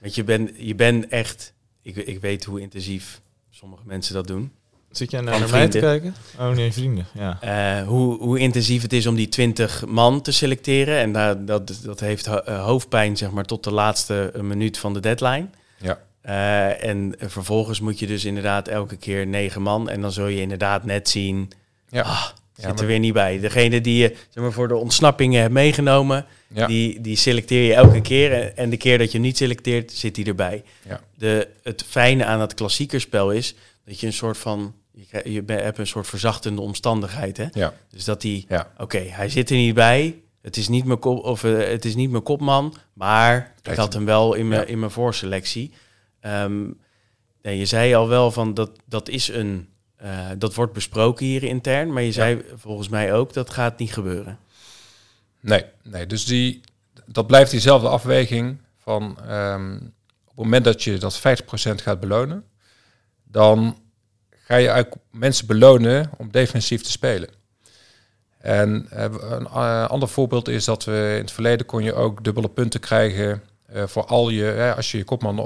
Want je bent je bent echt, ik, ik weet hoe intensief sommige mensen dat doen. Zit jij naar, naar mij te kijken? Oh nee, vrienden. Ja. Eh, hoe, hoe intensief het is om die 20 man te selecteren. En daar dat, dat heeft eh, hoofdpijn zeg maar, tot de laatste eh, minuut van de deadline. Ja. En vervolgens moet je dus inderdaad elke keer negen man. En dan zul je inderdaad net zien, Ja. ah, zit maar- er weer niet bij. Degene die je zeg maar, voor de ontsnappingen hebt meegenomen, Ja. die, die selecteer je elke keer. En, en de keer dat je hem niet selecteert, zit hij erbij. Ja. De, het fijne aan het klassiekerspel is dat je een soort van... Je, hebt een soort verzachtende omstandigheid. Hè? Ja. Dus dat die Ja. Oké, hij zit er niet bij. Het is niet mijn, kop, of, eh, het is niet mijn kopman, maar ik had hem wel in mijn, Ja. in mijn voorselectie. Nee, je zei al wel van dat, dat is een. eh, dat wordt besproken hier intern, maar je zei volgens mij ook dat gaat niet gebeuren. Nee, nee, dus die, dat blijft diezelfde afweging van ehm, op het moment dat je dat 50% gaat belonen, dan ga je eigenlijk mensen belonen om defensief te spelen. En eh, een eh, ander voorbeeld is dat we in het verleden kon je ook dubbele punten krijgen eh, voor al je, als je je kopman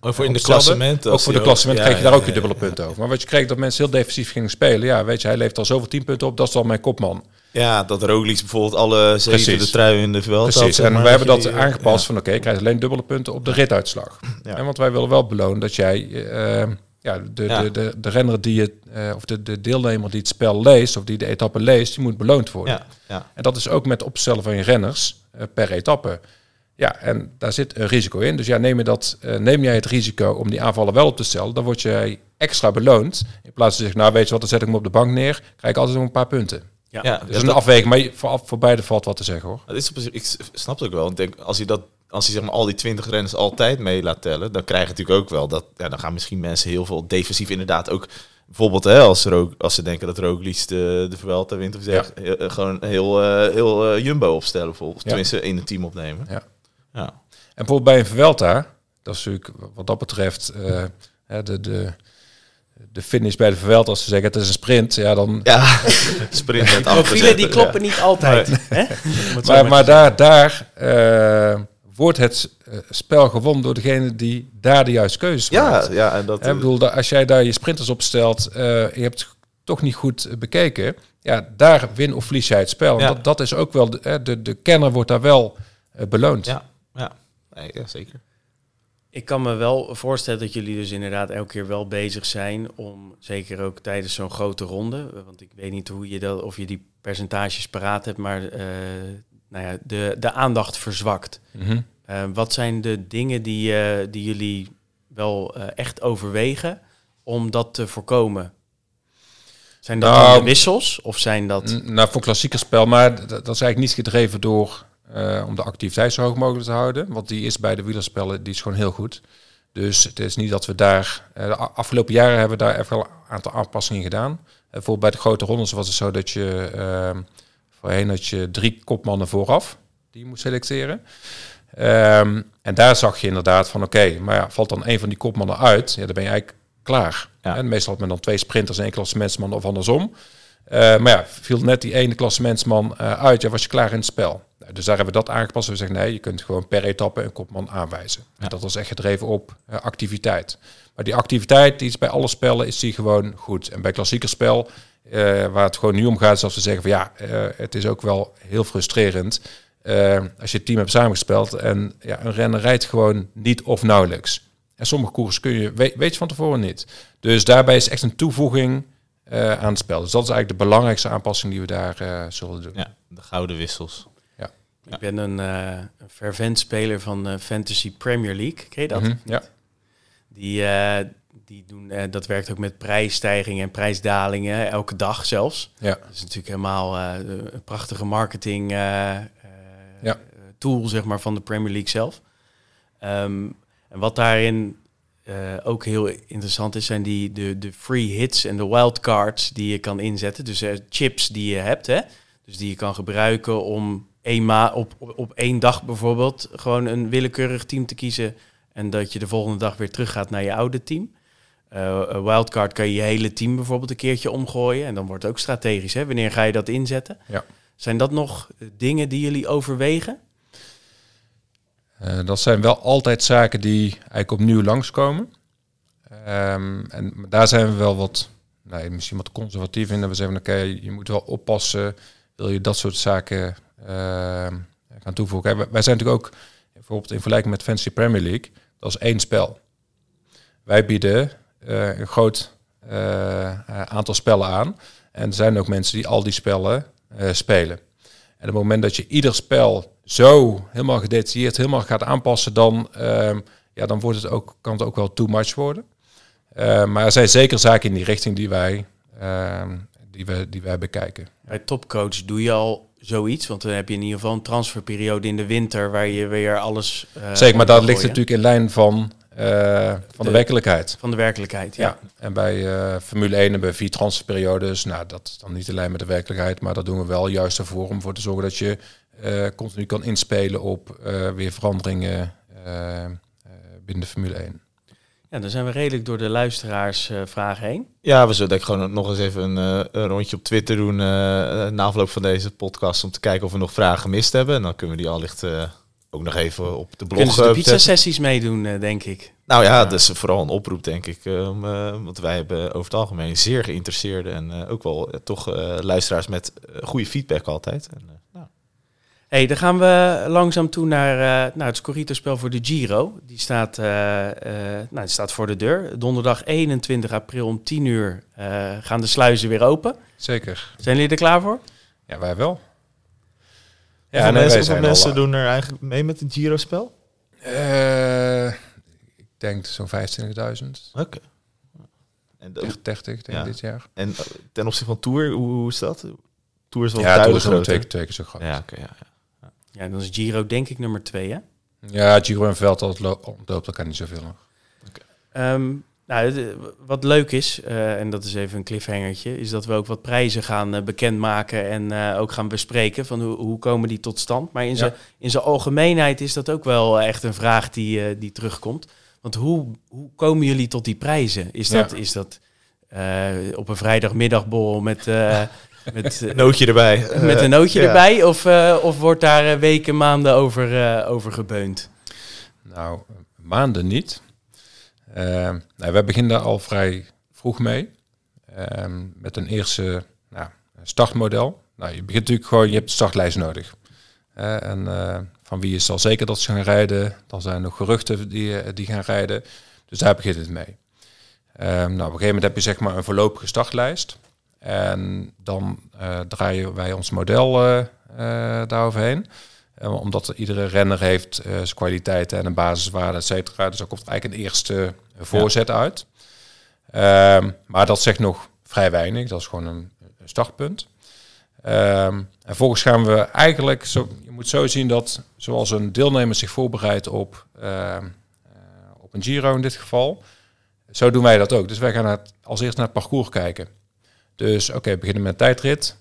Ook voor in de klassement. Ook voor de klassement kreeg je daar ook je dubbele punten over. Maar wat je kreeg dat mensen heel defensief gingen spelen. Ja, weet je, hij levert al zoveel 10 punten op, dat is dan mijn kopman. Ja, dat Roglic bijvoorbeeld alle zeven de trui in de veld Precies, had, en maar, wij hebben dat die, aangepast ja. van oké, je krijgt alleen dubbele punten op de rituitslag. Ja. En want wij willen wel belonen dat jij ja, de, Ja. De, de, de renner die het, eh, of de, de deelnemer die het spel leest, of die de etappe leest, die moet beloond worden. Ja, ja. En dat is ook met opstellen van je renners eh, per etappe. Ja, en daar zit een risico in. Dus ja, neem, je dat, eh, neem jij het risico om die aanvallen wel op te stellen, dan word jij extra beloond. In plaats van te zeggen, nou weet je wat, dan zet ik hem op de bank neer, krijg ik altijd nog een paar punten. Ja, Ja, Dus ja, een dat- afweging, maar je- voor, voor beide valt wat te zeggen hoor. Dat is op zich- ik snap het ook wel. Ik denk, als je dat, als je zeg maar al die 20 renners altijd mee laat tellen, dan krijg je natuurlijk ook wel dat, ja, dan gaan misschien mensen heel veel defensief inderdaad ook, bijvoorbeeld hè, als, Ro- als ze denken dat Roglic de, de Vuelta wint of zeg, heel- eh, gewoon heel, eh, heel eh, Jumbo opstellen bijvoorbeeld, Ja. tenminste in een team opnemen. Ja. Ja. En bijvoorbeeld bij een Vuelta, dat is natuurlijk wat dat betreft eh, hè, de, de, de finish bij de Vuelta, als ze zeggen het is een sprint, ja dan... Ja, sprint met Profielen die kloppen niet altijd. Hè? Het Maar, maar daar, daar eh, wordt het eh, spel gewonnen door degene die daar de juiste keuzes maakt. Ja, ja, en dat... Ik bedoel, als jij daar je sprinters op stelt, eh, je hebt het toch niet goed eh, bekeken, ja, daar win of verlies jij het spel. En Ja. Dat, dat is ook wel, de, hè, de, de kenner wordt daar wel beloond. ja, ja. Nee, ja, zeker. Ik kan me wel voorstellen dat jullie dus inderdaad elke keer wel bezig zijn om, zeker ook tijdens zo'n grote ronde, want ik weet niet hoe je dat, of je die percentages paraat hebt, maar eh, nou ja, de, de aandacht verzwakt. Mhm. Eh, wat zijn de dingen die, eh, die jullie wel eh, echt overwegen om dat te voorkomen? Zijn dat Nou, wissels of zijn dat... Nou, voor klassieker spel, maar dat is eigenlijk niet gedreven door om de activiteit zo hoog mogelijk te houden. Want die is bij de wielerspellen die is gewoon heel goed. Dus het is niet dat we daar... de afgelopen jaren hebben we daar even wel een aantal aanpassingen gedaan. Bijvoorbeeld bij de grote rondes was het zo dat je... voorheen had je drie kopmannen vooraf die je moest selecteren. Ehm, en daar zag je inderdaad van oké, maar ja, valt dan een van die kopmannen uit, ja, dan ben je eigenlijk klaar. Ja. En meestal had men dan twee sprinters en één klassementsman of andersom. Eh, maar ja, viel net die ene klassementsman eh uit, ja, was je klaar in het spel. Nou, dus daar hebben we dat aangepast. We zeggen nee, je kunt gewoon per etappe een kopman aanwijzen. En dat was echt gedreven op eh, activiteit. Maar die activiteit, die is bij alle spellen, is die gewoon goed. En bij klassieker spel, eh, waar het gewoon nu om gaat, is als we zeggen van ja, eh, het is ook wel heel frustrerend. eh, als je het team hebt samengespeld en ja, een renner rijdt gewoon niet of nauwelijks. En sommige koers kun je, weet, weet je van tevoren niet. Dus daarbij is echt een toevoeging eh, aan het spel. Dus dat is eigenlijk de belangrijkste aanpassing die we daar eh, zullen doen. Ja, de gouden wissels. Ik ben een, uh, een fervent speler van Fantasy Premier League. Ken je dat? Mhm, ja. Die, uh, die doen, dat werkt ook met prijsstijgingen en prijsdalingen, elke dag zelfs. Ja. Dat is natuurlijk helemaal een prachtige marketing ja. tool zeg maar, van de Premier League zelf. Um, en wat daarin ook heel interessant is, zijn die, de, de free hits en de wildcards die je kan inzetten. Dus chips die je hebt, hè? dus die je kan gebruiken om eenmaal op, op, op één dag bijvoorbeeld gewoon een willekeurig team te kiezen en dat je de volgende dag weer teruggaat naar je oude team. Uh, wildcard kan je je hele team bijvoorbeeld een keertje omgooien en dan wordt het ook strategisch. Hè? Wanneer ga je dat inzetten? Ja. Zijn dat nog dingen die jullie overwegen? Uh, dat zijn wel altijd zaken die eigenlijk opnieuw langskomen. Um, en daar zijn we wel wat, nou, misschien wat conservatief in. Dat we zeggen, oké, je moet wel oppassen. Wil je dat soort zaken Ehm, gaan toevoegen. Wij zijn natuurlijk ook bijvoorbeeld in vergelijking met Fantasy Premier League, dat is één spel. Wij bieden uh, een groot uh, aantal spellen aan. En er zijn ook mensen die al die spellen spelen. En op het moment dat je ieder spel zo helemaal gedetailleerd helemaal gaat aanpassen, dan, uh, ja, dan wordt het ook, kan het ook wel too much worden. Maar er zijn zeker zaken in die richting die wij, ehm, die wij, die wij bekijken. Bij Topcoach doe je al zoiets? Want dan heb je in ieder geval een transferperiode in de winter waar je weer alles. Uh, Zeker, maar dat ligt natuurlijk in lijn van, van de, werkelijkheid. Van de werkelijkheid, ja. ja. En bij uh, Formule 1 hebben we vier transferperiodes. Nou, dat is dan niet lijn met de werkelijkheid, maar dat doen we wel juist ervoor om voor te zorgen dat je continu kan inspelen op weer veranderingen binnen de Formule 1. Ja, dan zijn we redelijk door de luisteraarsvragen vragen heen. Ja, we zullen denk ik gewoon nog eens even een, uh, een rondje op Twitter doen uh, na afloop van deze podcast om te kijken of we nog vragen gemist hebben. En dan kunnen we die allicht uh, ook nog even op de blog Kunnen ze de pizza-sessies meedoen, denk ik. Nou ja, dat is vooral een oproep, denk ik. want wij hebben over het algemeen zeer geïnteresseerde en ook wel toch luisteraars met goede feedback altijd. En, nou hey, dan gaan we langzaam toe naar, uh, naar het Scorito-spel voor de Giro. Die staat, uh, uh, nou, die staat voor de deur. Donderdag 21 april om 10 uur gaan de sluizen weer open. Zeker. Zijn jullie er klaar voor? Ja, wij wel. Ja, en nee, mensen, mensen doen er eigenlijk mee met het Giro-spel? ik denk zo'n 25.000. Oké. Okay. En 30, denk ja. dit jaar. En ten opzichte van Tour, hoe, hoe is dat? Tour is wel ja, Tour is twee, twee keer zo groot. Ja. Okay, ja. Ja, dan is Giro denk ik nummer twee, hè? Ja, Giro en Veld, dat loopt elkaar niet zoveel nog. Okay. Um, nou, wat leuk is, uh, en dat is even een cliffhangertje, is dat we ook wat prijzen gaan uh, bekendmaken en uh, ook gaan bespreken van hoe, hoe komen die tot stand. Maar in ja. zijn algemeenheid is dat ook wel echt een vraag die, die terugkomt. Want hoe, hoe komen jullie tot die prijzen? Is dat, ja. is dat op een vrijdagmiddagbol met met een nootje erbij. Met een nootje erbij? Of, of wordt daar weken, maanden over, over gebeund? Nou, maanden niet. Nou, wij beginnen daar al vrij vroeg mee. met een eerste nou, startmodel. Nou, je begint natuurlijk gewoon, je hebt de startlijst nodig. en van wie is al zeker dat ze gaan rijden? Dan zijn er nog geruchten die, die gaan rijden. Dus daar begint het mee. nou, op een gegeven moment heb je zeg maar een voorlopige startlijst. En dan uh, draaien wij ons model daaroverheen. Omdat iedere renner heeft zijn kwaliteiten en een basiswaarde, et cetera. Dus daar komt eigenlijk een eerste voorzet ja. uit. Um, maar dat zegt nog vrij weinig. Dat is gewoon een, startpunt. Um, en vervolgens gaan we eigenlijk, zo, je moet zo zien dat zoals een deelnemer zich voorbereidt op, op een Giro in dit geval, zo doen wij dat ook. Dus wij gaan het, als eerst naar het parcours kijken. Dus oké, okay, beginnen met een tijdrit,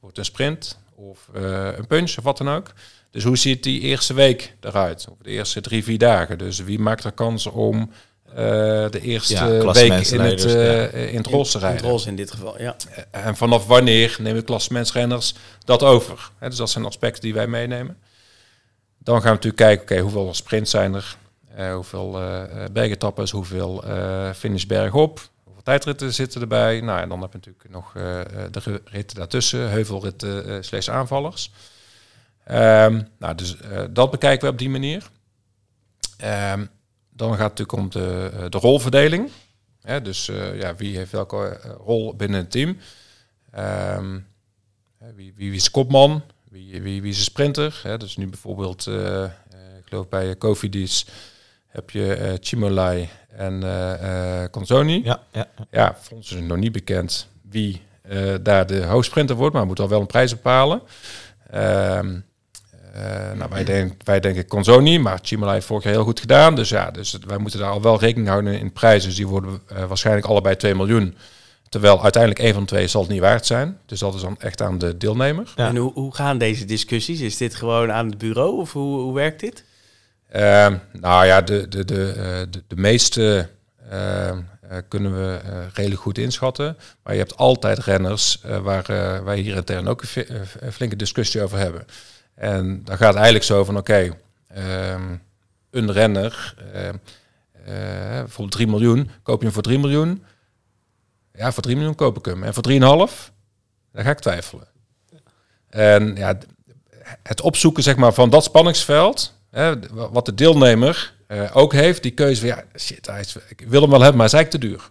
wordt een sprint of uh, een punch of wat dan ook. Dus hoe ziet die eerste week eruit? Of de eerste drie, vier dagen? Dus wie maakt er kans om uh, de eerste ja, week in het, uh, ja. in het roze te rijden? In het roze in dit geval, ja. En vanaf wanneer nemen klassementsrenners dat over? Hè, dus dat zijn aspecten die wij meenemen. Dan gaan we natuurlijk kijken, oké, okay, hoeveel sprints zijn er? Uh, hoeveel uh, bergetappes, hoeveel uh, finish bergop, tijdritten zitten erbij. Nou, en dan heb je natuurlijk nog uh, de ritten daartussen, heuvelritten uh, slash aanvallers. Um, nou, dus uh, dat bekijken we op die manier. Um, dan gaat het natuurlijk om de, de rolverdeling. Dus ja, wie heeft welke rol binnen het team? Um, wie, wie, wie is kopman? Wie wie, wie, is sprinter? Hè? Dus nu bijvoorbeeld, eh, eh, ik geloof bij Cofidis heb je eh Chimolai en eh eh, Consoni. Ja, ja. ja. Ja, voor ons is het nog niet bekend wie eh, daar de hoofdsprinter wordt, maar we moeten al wel een prijs bepalen. Ehm, eh, nou, wij, denk, wij denken Consoni, maar Chimolai heeft vorig jaar heel goed gedaan. Dus ja, dus wij moeten daar al wel rekening houden in prijzen. Dus die worden eh, waarschijnlijk allebei 2 miljoen. Terwijl uiteindelijk één van de twee zal het niet waard zijn. Dus dat is dan echt aan de deelnemer. Ja. En hoe, hoe gaan deze discussies? Is dit gewoon aan het bureau of hoe, hoe werkt dit? Ehm, nou ja, de, de, de, eh, de, de meeste ehm, eh, kunnen we eh, redelijk goed inschatten. Maar je hebt altijd renners waar wij hier intern ook een, flinke discussie over hebben. En dan gaat het eigenlijk zo van, oké, ehm, een renner, bijvoorbeeld 3 miljoen, koop je hem voor 3 miljoen? Ja, voor 3 miljoen koop ik hem. En voor 3,5? Dan ga ik twijfelen. En ja, het opzoeken zeg maar, van dat spanningsveld, wat de deelnemer eh, ook heeft, die keuze van ja, shit, hij is, ik wil hem wel hebben, maar hij is eigenlijk te duur.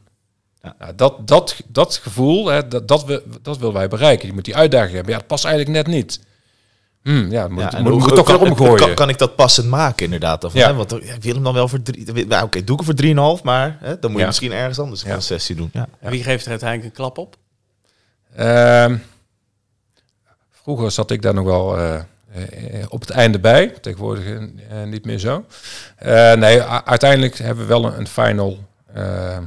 Ja. Nou, dat, dat, dat gevoel, hè, dat, dat, we, dat willen wij bereiken. Je moet die uitdaging hebben. Ja, dat past eigenlijk net niet. Hmm, ja, moet, Ja, moet, hoe- toch weer omgooien. Kan, kan ik dat passend maken, inderdaad? Of, Ja. hè? Want ja, ik wil hem dan wel voor drie... Nou, Oké, doe ik hem voor 3,5, maar hè, dan moet je misschien ergens anders een Ja. concessie doen. Ja. Wie geeft er uiteindelijk een klap op? Ehm, vroeger zat ik daar nog wel eh, op het einde bij. Tegenwoordig eh, niet meer zo. Eh, nee, uiteindelijk hebben we wel een, een final eh, eh,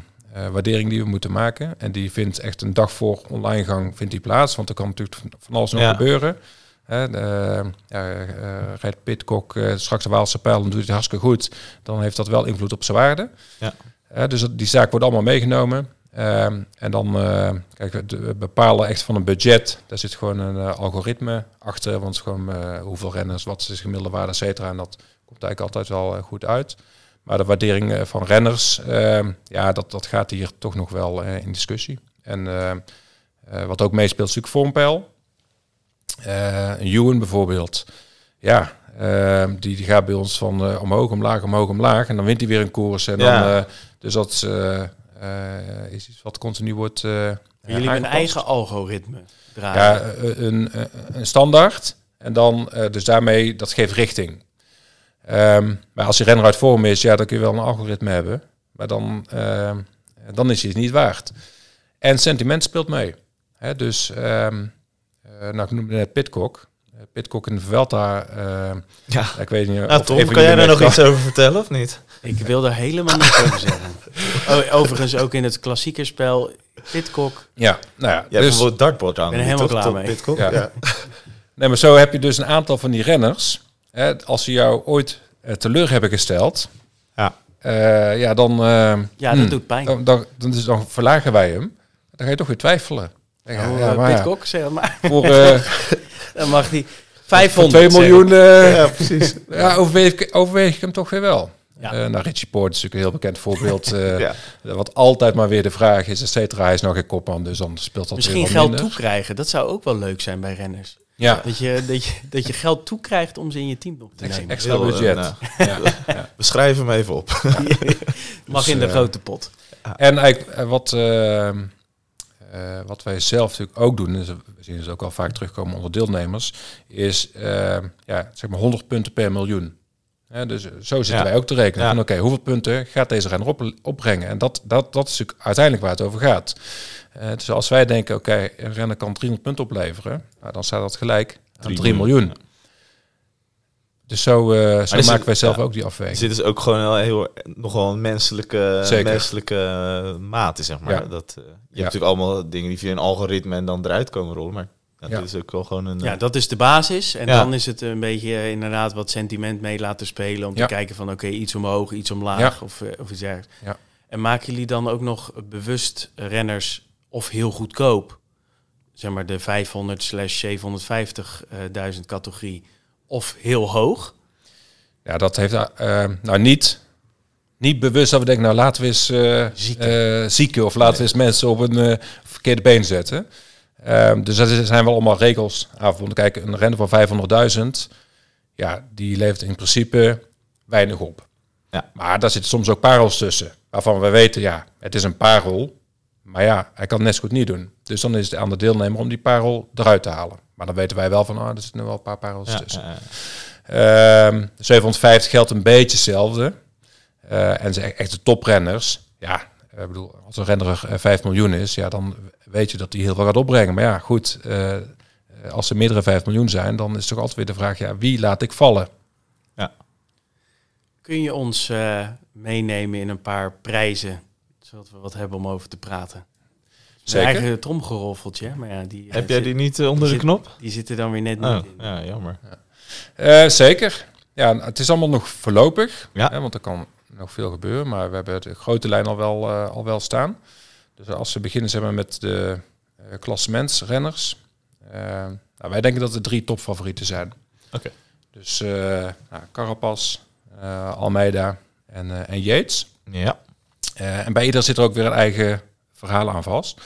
waardering die we moeten maken. En die vindt echt een dag voor online gang vindt die plaats. Want er kan natuurlijk van- alles nog Ja. gebeuren. Hè, de, ja, eh, rijdt Pitcock eh, straks de Waalse pijl en doet het hartstikke goed. Dan heeft dat wel invloed op zijn waarde. Ja. Eh, dus dat- die zaak wordt allemaal meegenomen. Ehm, en dan eh, kijk, we- we bepalen echt van een budget. Daar zit gewoon een eh, algoritme achter. Want het is gewoon eh, hoeveel renners, wat is de gemiddelde waarde, et cetera. En dat komt eigenlijk altijd wel goed uit. Maar de waardering van renners, ehm, ja, dat, dat gaat hier toch nog wel in discussie. En eh, eh, wat ook meespeelt is natuurlijk vormpeil. Een Ewan bijvoorbeeld. Ja, ehm, die, die gaat bij ons van omhoog, omlaag, omhoog, omlaag. En dan wint hij weer een koers. En Ja. dan, dus dat is iets wat continu wordt eh Jullie hebben een eigen algoritme draaien. Ja, eh, een, een, standaard. En dan, eh, dus daarmee, dat geeft richting. Ehm, maar als je renner uit vorm is, ja, dan kun je wel een algoritme hebben. Maar dan, ehm, dan is hij het niet waard. En sentiment speelt mee. Hè, dus, ehm, eh, nou, ik noemde net Pitcock. Eh, Pitcock in de Vuelta, eh, Ja. ik weet niet Nou, of Tom, kan jij daar nog iets over vertellen of niet? Ik wil daar helemaal niets over zeggen. Oh, overigens ook in het klassiekerspel Pitcock. Ja, nou ja. Je hebt dus, dartboard aan. ben er helemaal toch, klaar mee. Pitcock? Ja. Ja. Nee, maar zo heb je dus een aantal van die renners. Hè, als ze jou ooit eh, teleur hebben gesteld, Ja. eh, ja, dan, eh, Ja, hmm, dat doet pijn. dan, dan, dan, dus dan verlagen wij hem. Dan ga je toch weer twijfelen. Oh, ja, eh, maar ja, Pitcock, zeg maar. voor, eh Dan mag die voor 500 2 zeggen. miljoen eh, Ja, precies. ja, overweeg ik hem toch weer wel. Ja. Eh, nou, Richie Poort is natuurlijk een heel bekend voorbeeld. eh, Ja. Wat altijd maar weer de vraag is, et cetera. Hij is nog geen kopman, dus dan speelt dat Misschien geld minder. toekrijgen. Dat zou ook wel leuk zijn bij renners. Ja, Dat je, dat je, dat je geld toekrijgt om ze in je team op te nemen. extra Heel, eh, budget. nou, ja, we schrijven hem even op. Mag Dus, in de grote pot. En eigenlijk wat, eh, eh, wat wij zelf natuurlijk ook doen, dus we zien het ook al vaak terugkomen onder deelnemers, is eh, ja, zeg maar 100 punten per miljoen. Hè, dus eh, zo zitten Ja. wij ook te rekenen. Ja. Van oké, hoeveel punten gaat deze renner op, opbrengen? En dat, dat, dat is natuurlijk uiteindelijk waar het over gaat. Eh, dus als wij denken, oké, een renner kan 300 punten opleveren, nou, dan staat dat gelijk aan 3 Drie miljoen. Dus zo, eh, zo is maken wij zelf ja. ook die afweging. dus ook gewoon heel, nogal een menselijke, Zeker. menselijke maat in, zeg maar. Ja. Dat, je hebt Ja. natuurlijk allemaal dingen die via een algoritme en dan eruit komen rollen. Maar ja, Ja. dit is ook wel gewoon een... Ja, eh, dat is de basis. En Ja. dan is het een beetje eh, inderdaad wat sentiment mee laten spelen. Om Ja. te kijken van oké, iets omhoog, iets omlaag Ja. of, eh, of iets. Ja. En maken jullie dan ook nog bewust renners of heel goedkoop? Zeg maar de 500 slash 750.000 categorie. Of heel hoog? Ja, dat heeft nou niet, niet bewust dat we denken, nou laten we eens eh, Zieken. zieken of laten we eens mensen op een verkeerde been zetten. Ehm, dus daar zijn wel allemaal regels aan verbonden. Kijk, een renner van 500.000, ja, die levert in principe weinig op. Ja. Maar daar zitten soms ook parels tussen, waarvan we weten, ja, het is een parel, maar ja, hij kan het net zo goed niet doen. Dus dan is het aan de deelnemer om die parel eruit te halen. Maar dan weten wij wel van, oh, er zitten wel een paar parels Ja, tussen. ja, ja. Ehm 750 geldt een beetje hetzelfde. Eh, en ze e- echt de toprenners, ja, ik bedoel, als een renner eh, 5 miljoen is, ja, dan weet je dat die heel veel gaat opbrengen. Maar ja, goed, eh, als er meerdere 5 miljoen zijn, dan is toch altijd weer de vraag, ja, wie laat ik vallen? Kun je ons eh, meenemen in een paar prijzen, zodat we wat hebben om over te praten? Zeker. Mijn eigen tromgeroffeltje, maar ja, die, Heb eh, jij zit- die niet eh, onder de zit- knop? die zitten dan weer net Oh, niet in. ja, jammer. Eh, zeker. Ja, het is allemaal nog voorlopig, Ja. hè, want er kan nog veel gebeuren, maar we hebben de grote lijn al wel, eh, al wel staan. Dus als we beginnen zeg maar, met de eh klassementsrenners, eh, nou, wij denken dat er drie topfavorieten zijn. Oké. Dus nou, Carapaz, Almeida en, en Yates. Ja. En bij ieder zit er ook weer een eigen verhaal aan vast.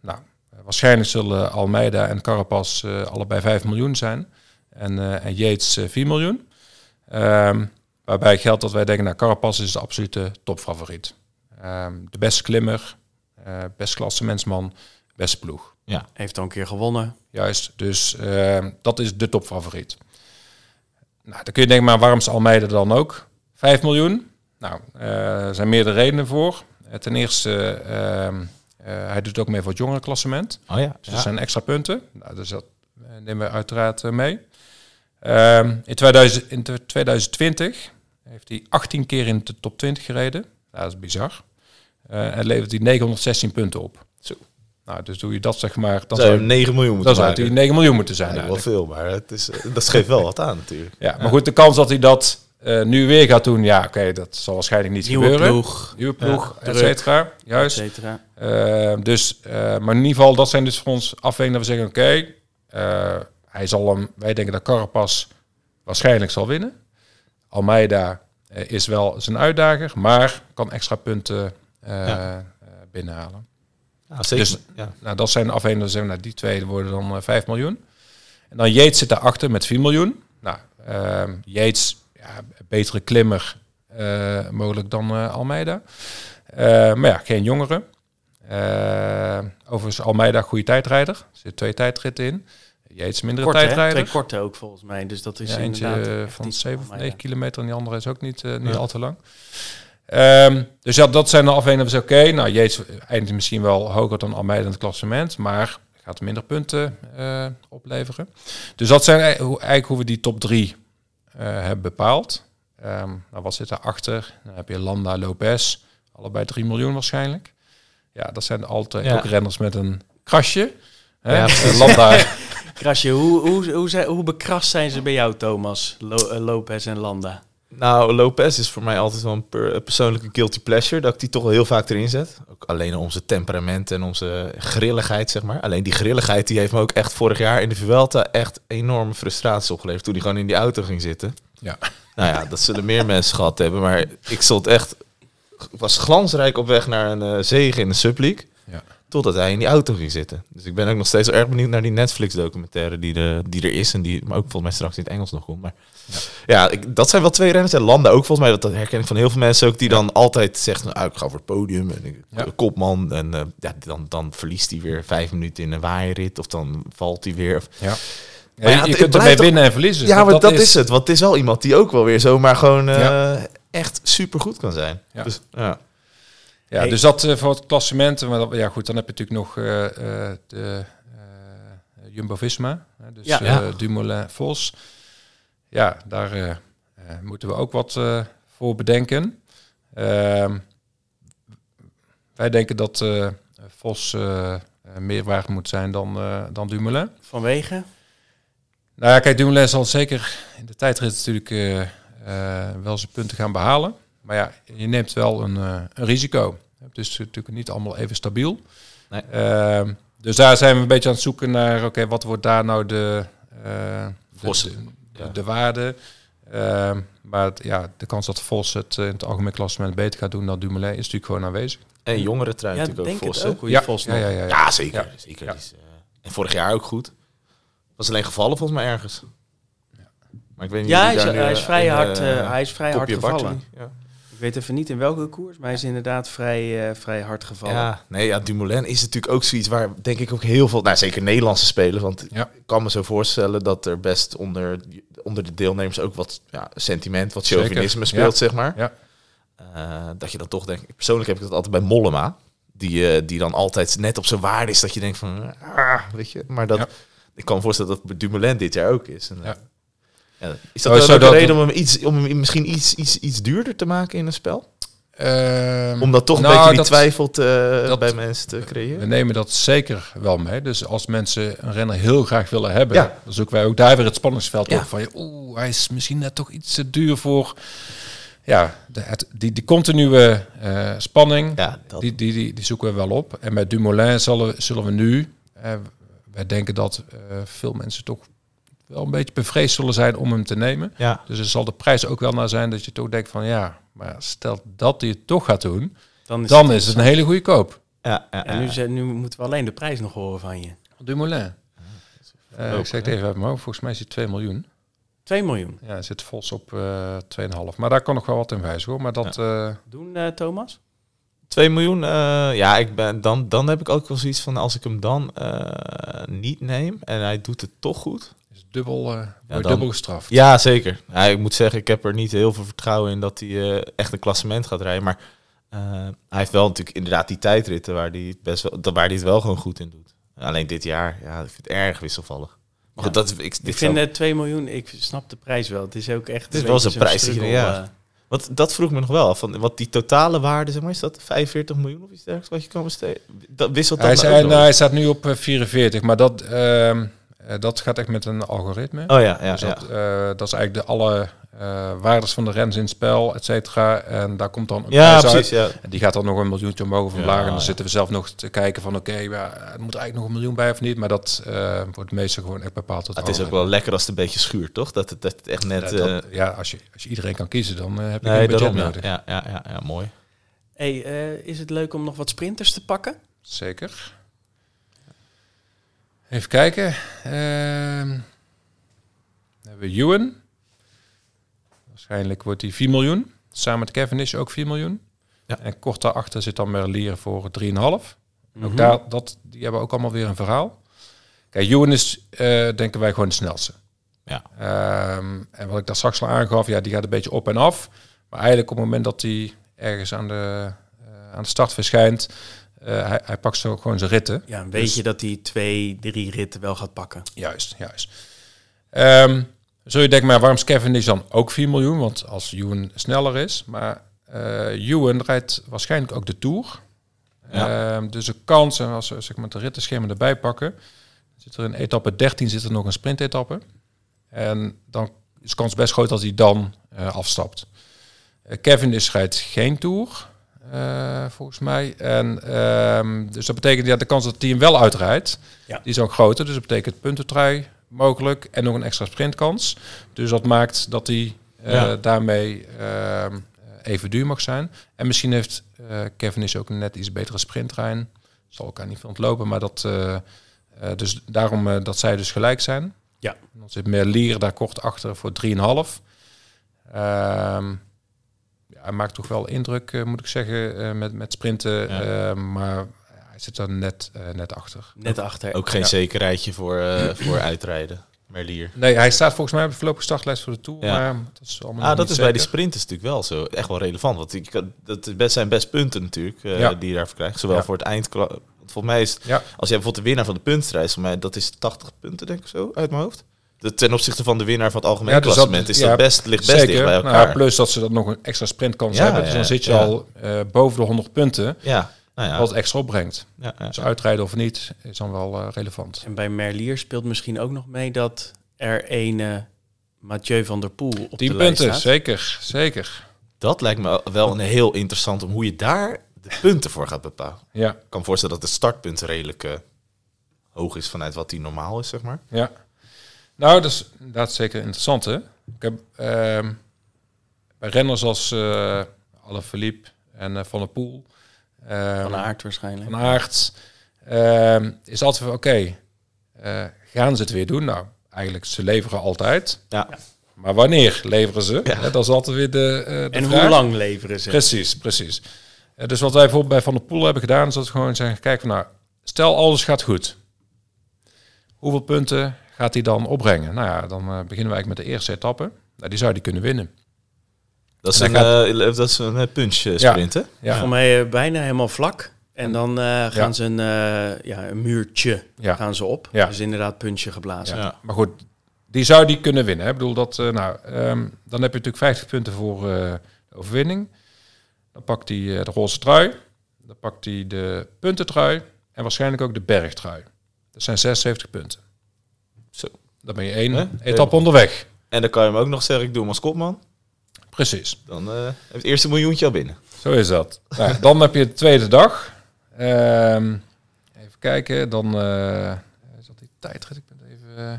Nou, waarschijnlijk zullen Almeida en Carapaz allebei 5 miljoen zijn. En, en Yates eh, 4 miljoen. Ehm, waarbij geldt dat wij denken, nou, Carapaz is de absolute topfavoriet. Ehm, de beste klimmer, eh best klassementsman, beste ploeg. Heeft al een keer gewonnen. Juist, dus ehm, dat is de topfavoriet. Nou, dan kun je denken, maar waarom is Almeida dan ook 5 miljoen? Nou, eh, er zijn meerdere redenen voor. Eh, ten eerste, ehm, eh, hij doet ook mee voor het jongerenklassement. Oh ja. Dus er zijn extra punten. Nou, dus dat nemen we uiteraard mee. Ehm, in, 2000, in 2020 heeft hij 18 keer in de top 20 gereden. Dat is bizar. Eh, en levert hij 916 punten op. Zo. Nou, dus doe je dat zeg maar... Dan Dan zou je zou, 9 miljoen dan moeten zou maken. hij 9 miljoen moeten zijn. Ja, wel veel, maar het is, eh, dat geeft wel wat aan natuurlijk. Ja, maar goed, de kans dat hij dat eh, nu weer gaat doen, ja, oké, dat zal waarschijnlijk niet Nieuwe gebeuren. ploeg, Nieuwe ploeg, Ja, et cetera. et Juist. cetera. Dus, eh, maar in ieder geval, dat zijn dus voor ons afwegingen dat we zeggen, oké, eh, hij zal hem, wij denken dat Carapaz waarschijnlijk zal winnen. Almeida eh, is wel zijn uitdager, maar kan extra punten eh, Ja. eh, binnenhalen. Zeker. Dus- ja. Nou, dat zijn. Dan zeggen we, nou, die twee worden dan eh, 5 miljoen. En dan Yates zit daarachter met 4 miljoen. Nou, ehm Yates, ja, betere klimmer mogelijk dan Almeida. Maar ja, geen jongere. Overigens, Almeida, goede tijdrijder. Er zitten twee tijdritten in. Yates, mindere Kort, hè? tijdrijder. Twee korte ook volgens mij. Dus dat is Ja, eentje eh, van iets 7 of mij, 9 ja. kilometer en die andere is ook niet, eh, niet Ja. al te lang. Ehm, dus ja, dat zijn de afwegingen. Oké, nou, Yates eindigt misschien wel hoger dan Almeida in het klassement, maar gaat minder punten eh, opleveren. Dus dat zijn eigenlijk hoe we die top 3 hebben bepaald. Ehm, nou, wat zit daarachter? Dan heb je Landa, Lopez, allebei 3 miljoen waarschijnlijk. Ja, dat zijn altijd Ja. ook renners met een krasje. Hè? Ja, Eh. Landa, Krasje, hoe, hoe, hoe, zijn- hoe bekrast zijn ze bij jou, Thomas? Lo, eh, Lopez en Landa. Nou, Lopez is voor mij altijd wel een per- persoonlijke guilty pleasure. Dat ik die toch wel heel vaak erin zet. Ook alleen om zijn temperament en onze grilligheid, zeg maar. Alleen die grilligheid die heeft me ook echt vorig jaar in de Vuelta echt enorme frustraties opgeleverd. Toen hij gewoon in die auto ging zitten. Ja. Nou ja, dat zullen meer mensen gehad hebben. Maar ik stond echt... was glansrijk op weg naar een eh, zege in de Subleague. Ja. Totdat hij in die auto ging zitten. Dus ik ben ook nog steeds erg benieuwd naar die Netflix-documentaire die, de, die er is. En die maar ook volgens mij straks in het Engels nog komt. Maar ja, ik, dat zijn wel twee renners. En Landa ook volgens mij. Dat, dat herken ik van heel veel mensen ook. Die dan altijd zeggen, nou, ik ga voor het podium. En ik, Ja. kopman. En eh, ja, dan, dan verliest hij weer vijf minuten in een waaierrit. Of dan valt hij weer. Of, Ja. Maar Ja, ja, je kunt ermee toch- winnen en verliezen. ja, maar dat, is... het. Want het is wel iemand die ook wel weer zomaar gewoon eh, echt super goed kan zijn. Dus, ja. Ja, Hey. dus dat eh, voor het klassement. Maar dat, ja, goed, dan heb je natuurlijk nog eh, eh, de Jumbo-Visma. Dus Ja. Ja. Dumoulin, Vos. Ja, daar moeten we ook wat voor bedenken. Ehm, wij denken dat Vos meer waard moet zijn dan, dan Dumoulin. Vanwege? Nou ja, kijk, Dumoulin zal zeker in de tijdrit natuurlijk eh, wel zijn punten gaan behalen. Maar ja, je neemt wel een, eh, een risico. Het is natuurlijk niet allemaal even stabiel. Nee. Ehm, dus daar zijn we een beetje aan het zoeken naar, oké, wat wordt daar nou de, eh, de, Vos, de, de, ja. de waarde? Ehm, maar het- ja, de kans dat Vos het eh, in het algemeen klassement beter gaat doen dan Dumoulin is natuurlijk gewoon aanwezig. En jongere trui Ja, natuurlijk denk ook Vos. ook. Je Vos ja, ja, ja, ja. Ja, zeker. Ja. zeker. Ja. Is, eh, en vorig jaar ook goed. Was alleen gevallen volgens mij ergens. Maar ik weet niet Ja, hij is, hij vrij in, hard, eh, hij is vrij hard gevallen. Ja. Ik weet even niet in welke koers, maar hij is inderdaad vrij, eh, vrij hard gevallen. Ja, nee, ja, Dumoulin is natuurlijk ook zoiets waar denk ik ook heel veel, nou zeker Nederlandse spelers, want Ja. ik kan me zo voorstellen dat er best onder, onder de deelnemers ook wat ja, sentiment, wat Zeker, chauvinisme ja. speelt, zeg maar. Ja. Eh, dat je dan toch denkt, persoonlijk heb ik dat altijd bij Mollema, die, eh, die dan altijd net op zijn waarde is, dat je denkt van, ah, weet je, maar dat, Ja. ik kan me voorstellen dat bij Dumoulin dit jaar ook is. En, Ja. Ja, is dat Oh, zo dat- reden om hem, iets, om hem misschien iets, iets, iets duurder te maken in een spel? Ehm, Om dat toch een nou, beetje die dat- twijfel te, dat- bij mensen te We creëren? nemen dat zeker wel mee. Dus als mensen een renner heel graag willen hebben, Ja. dan zoeken wij ook daar weer het spanningsveld Ja. op. Van, oeh, hij is misschien net toch iets te duur voor... Ja, de, het, die, die continue eh, spanning, Ja, dat, die, die, die, die zoeken we wel op. En met Dumoulin zullen, zullen we nu... eh, wij denken dat eh, veel mensen toch wel een beetje bevreesd zullen zijn om hem te nemen. ja. Dus er zal de prijs ook wel naar zijn dat je toch denkt van... Ja, maar stel dat hij het toch gaat doen, Dan is, dan is het een hele goede koop. Ja, ja, En nu, ze- nu moeten we alleen de prijs nog horen van je. Dumoulin. Eh Ook, ik zeg het even uit mijn hoofd. Volgens mij is hij 2 miljoen. 2 miljoen. Ja, hij zit vols op eh 2,5. Maar daar kan nog wel wat in wijzigen hoor. Maar dat... eh, Doen, eh, Thomas? 2 miljoen, eh, ja, ik ben, dan, dan heb ik ook wel zoiets van als ik hem dan eh, niet neem en hij doet het toch goed. Dubbel, eh wordt dan- dubbel gestraft. Ja, zeker. Ja, ik moet zeggen, ik heb er niet heel veel vertrouwen in dat hij eh, echt een klassement gaat rijden. Maar eh, hij heeft wel natuurlijk inderdaad die tijdritten waar hij, het best wel, waar hij het wel gewoon goed in doet. Alleen dit jaar, ja, ik vind het erg wisselvallig. Maar goed, Ja. dat, ik, dit Ik vind eh, 2 miljoen, ik snap de prijs wel. Het is ook echt Het is een wel zo'n prijs struggle, ja. eh. wat, dat vroeg me nog wel af. Van, wat die totale waarde, zeg maar, is dat 45 miljoen of iets dergelijks wat je kan besteden? Dat wisselt dat Hij, nou nou, hij staat nu op eh, 44. Maar dat, ehm, eh, dat gaat echt met een algoritme. Oh ja, ja, dus ja. dat, eh, dat is eigenlijk de alle eh waardes van de rens in het spel, et cetera. En daar komt dan een Ja, prijs precies. uit. Ja. En die gaat dan nog een miljoentje omhoog of Ja, en dan ja. zitten we zelf nog te kijken van oké, ja, er moet er eigenlijk nog een miljoen bij of niet. Maar dat eh, wordt meestal gewoon echt bepaald. door Ah, het is ook wel lekker als het een beetje schuurt, toch? Dat het, dat het echt net... Ja, dat- eh, ja, als je, als je iedereen kan kiezen, dan eh, heb je nee, geen budget nodig. Ja, ja, ja, ja, mooi. Hey, eh, is het leuk om nog wat sprinters te pakken? Zeker. Even kijken. Dan hebben we Ewan. Waarschijnlijk wordt hij 4 miljoen. Samen met Cavendish ook 4 miljoen. Ja. En kort daarachter zit dan Merlier voor 3,5. Ook Mhm. daar, dat, die hebben ook allemaal weer een verhaal. Kijk, Ewan is, eh, denken wij, gewoon de snelste. Ja. Ehm, en wat ik daar straks al aangaf, ja, die gaat een beetje op en af. Maar eigenlijk op het moment dat hij ergens aan de, eh, aan de start verschijnt, eh, hij, hij pakt zo gewoon zijn ritten. Ja, weet Dus- je dat hij twee, drie ritten wel gaat pakken? Juist, juist. Ehm zul je denken, maar waarom is Cavendish dan ook 4 miljoen? Want als Ewan sneller is. Maar eh Ewan rijdt waarschijnlijk ook de Tour. Ja. Ehm, dus de kans, en als we zeg maar, het rittenschema erbij pakken... zit er in etappe 13 zit er nog een sprintetappe. En dan is de kans best groot dat hij dan eh, afstapt. Eh Cavendish rijdt geen Tour, eh, volgens mij. En, ehm, dus dat betekent ja, de kans dat hij hem wel uitrijdt, Ja. die is ook groter. Dus dat betekent puntentrui mogelijk en nog een extra sprintkans. Dus dat maakt dat hij eh, Ja. daarmee ehm, even duur mag zijn. En misschien heeft eh Kevin is ook net iets betere sprinttrein. Zal elkaar niet veel ontlopen, maar dat... dus daarom dat zij dus gelijk zijn. Ja. Dan zit Merlier daar kort achter voor 3,5. Ehm ja, hij maakt toch wel indruk, eh, moet ik zeggen, eh, met, met sprinten. Ja. eh, maar hij zit er net, net achter. Net achter. Ook geen Ja. zekerheidje voor, eh, voor uitrijden, Merlier. Nee, hij staat volgens mij op de voorlopige startlijst voor de Tour. Ja. Maar dat is allemaal Ah, dat is bij die zeker. sprinters natuurlijk wel zo. Echt wel relevant. Want ik, kan- dat is best zijn best punten natuurlijk eh, Ja. die je daarvoor krijgt. Zowel Ja. voor het eind. Volgens mij is als jij bijvoorbeeld de winnaar van de puntenstrijd, voor mij dat is 80 punten denk ik zo uit mijn hoofd. De, ten opzichte van de winnaar van het algemeen Ja, dus dat- klassement is dat ja, best ligt best dicht bij elkaar. Nou, plus dat ze dan nog een extra sprintkans Ja, hebben. Dus dan zit je ja. al eh, boven de 100 punten. ja, nou ja. Wat extra opbrengt. ja, ja. Dus uitrijden of niet is dan wel eh, relevant. En bij Merlier speelt misschien ook nog mee dat er een eh, Mathieu van der Poel op 10 de lijst punten, staat. zeker. Zeker. Dat lijkt me wel een heel interessant om hoe je daar de punten voor gaat bepalen. Ja, Ik kan me voorstellen dat het startpunt redelijk eh, hoog is vanuit wat die normaal is, zeg maar. ja. Nou, dat is inderdaad zeker interessant, hè? Ik heb ehm, bij renners als eh Alaphilippe en eh, Van der Poel... ehm, Van Aert waarschijnlijk. Van Aert, ehm, is altijd van, oké, eh, gaan ze het weer doen? Nou, eigenlijk, ze leveren altijd. Ja. Maar wanneer leveren ze? Dat is altijd weer de, de En vraag. hoe lang leveren ze? Precies, precies. Dus wat wij bijvoorbeeld bij Van der Poel hebben gedaan, is dat we gewoon zeggen, kijk van nou, stel alles gaat goed. Hoeveel punten gaat hij dan opbrengen? Nou ja, dan eh, beginnen we eigenlijk met de eerste etappe. Nou, die zou die kunnen winnen. Dat is En een, dan eh, dat is een eh, punch sprint, hè? Ja, Voor mij bijna helemaal vlak. En dan eh, gaan Ja. ze een, eh, ja, een muurtje Ja. gaan ze op. Ja. Dus inderdaad puntje geblazen. Ja. Ja. Maar goed, die zou die kunnen winnen. Hè? Ik bedoel dat, eh, nou, ehm, dan heb je natuurlijk 50 punten voor eh, de overwinning. Dan pakt hij de roze trui. Dan pakt hij de puntentrui. En waarschijnlijk ook de bergtrui. Dat zijn 76 punten. Dan ben je één Hè? etappe onderweg. En dan kan je hem ook nog zeggen, ik doe hem als kopman. Precies, Dan eh, heeft het eerste miljoentje al binnen. zo is dat. nou, dan heb je de tweede dag. Ehm, even kijken, dan eh, is dat die tijdrit. Ik ben even. eh,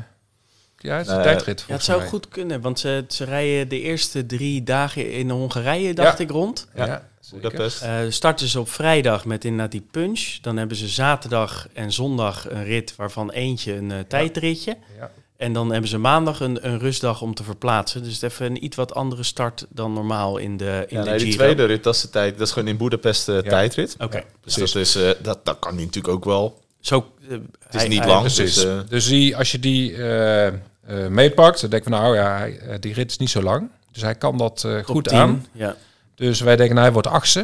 ja, het is de Nee, tijdrit. Ja, het volgens zou mij. goed kunnen, want ze, ze rijden de eerste drie dagen in Hongarije, dacht Ja. ik, rond. Ja, Ja, zeker. Budapest. Eh starten ze op vrijdag met inderdaad die punch. Dan hebben ze zaterdag en zondag een rit waarvan eentje een eh, tijdritje. Ja. En dan hebben ze maandag een, een rustdag om te verplaatsen. Dus het even een iets wat andere start dan normaal in de, in Ja, de nee, die Giro. tweede rit, dat is de tijd. Dat is gewoon in Boedapest de Ja. tijdrit. Oké, Dus dat, is, eh, dat, dat kan hij natuurlijk ook wel. zo... eh, Het is niet lang, dus, Precies. eh, Dus die, als je die eh, eh, meepakt, dan denk ik van nou ja, eh, die rit is niet zo lang. Dus hij kan dat eh, goed 10, aan. Ja. Dus wij denken nou, hij wordt achtste.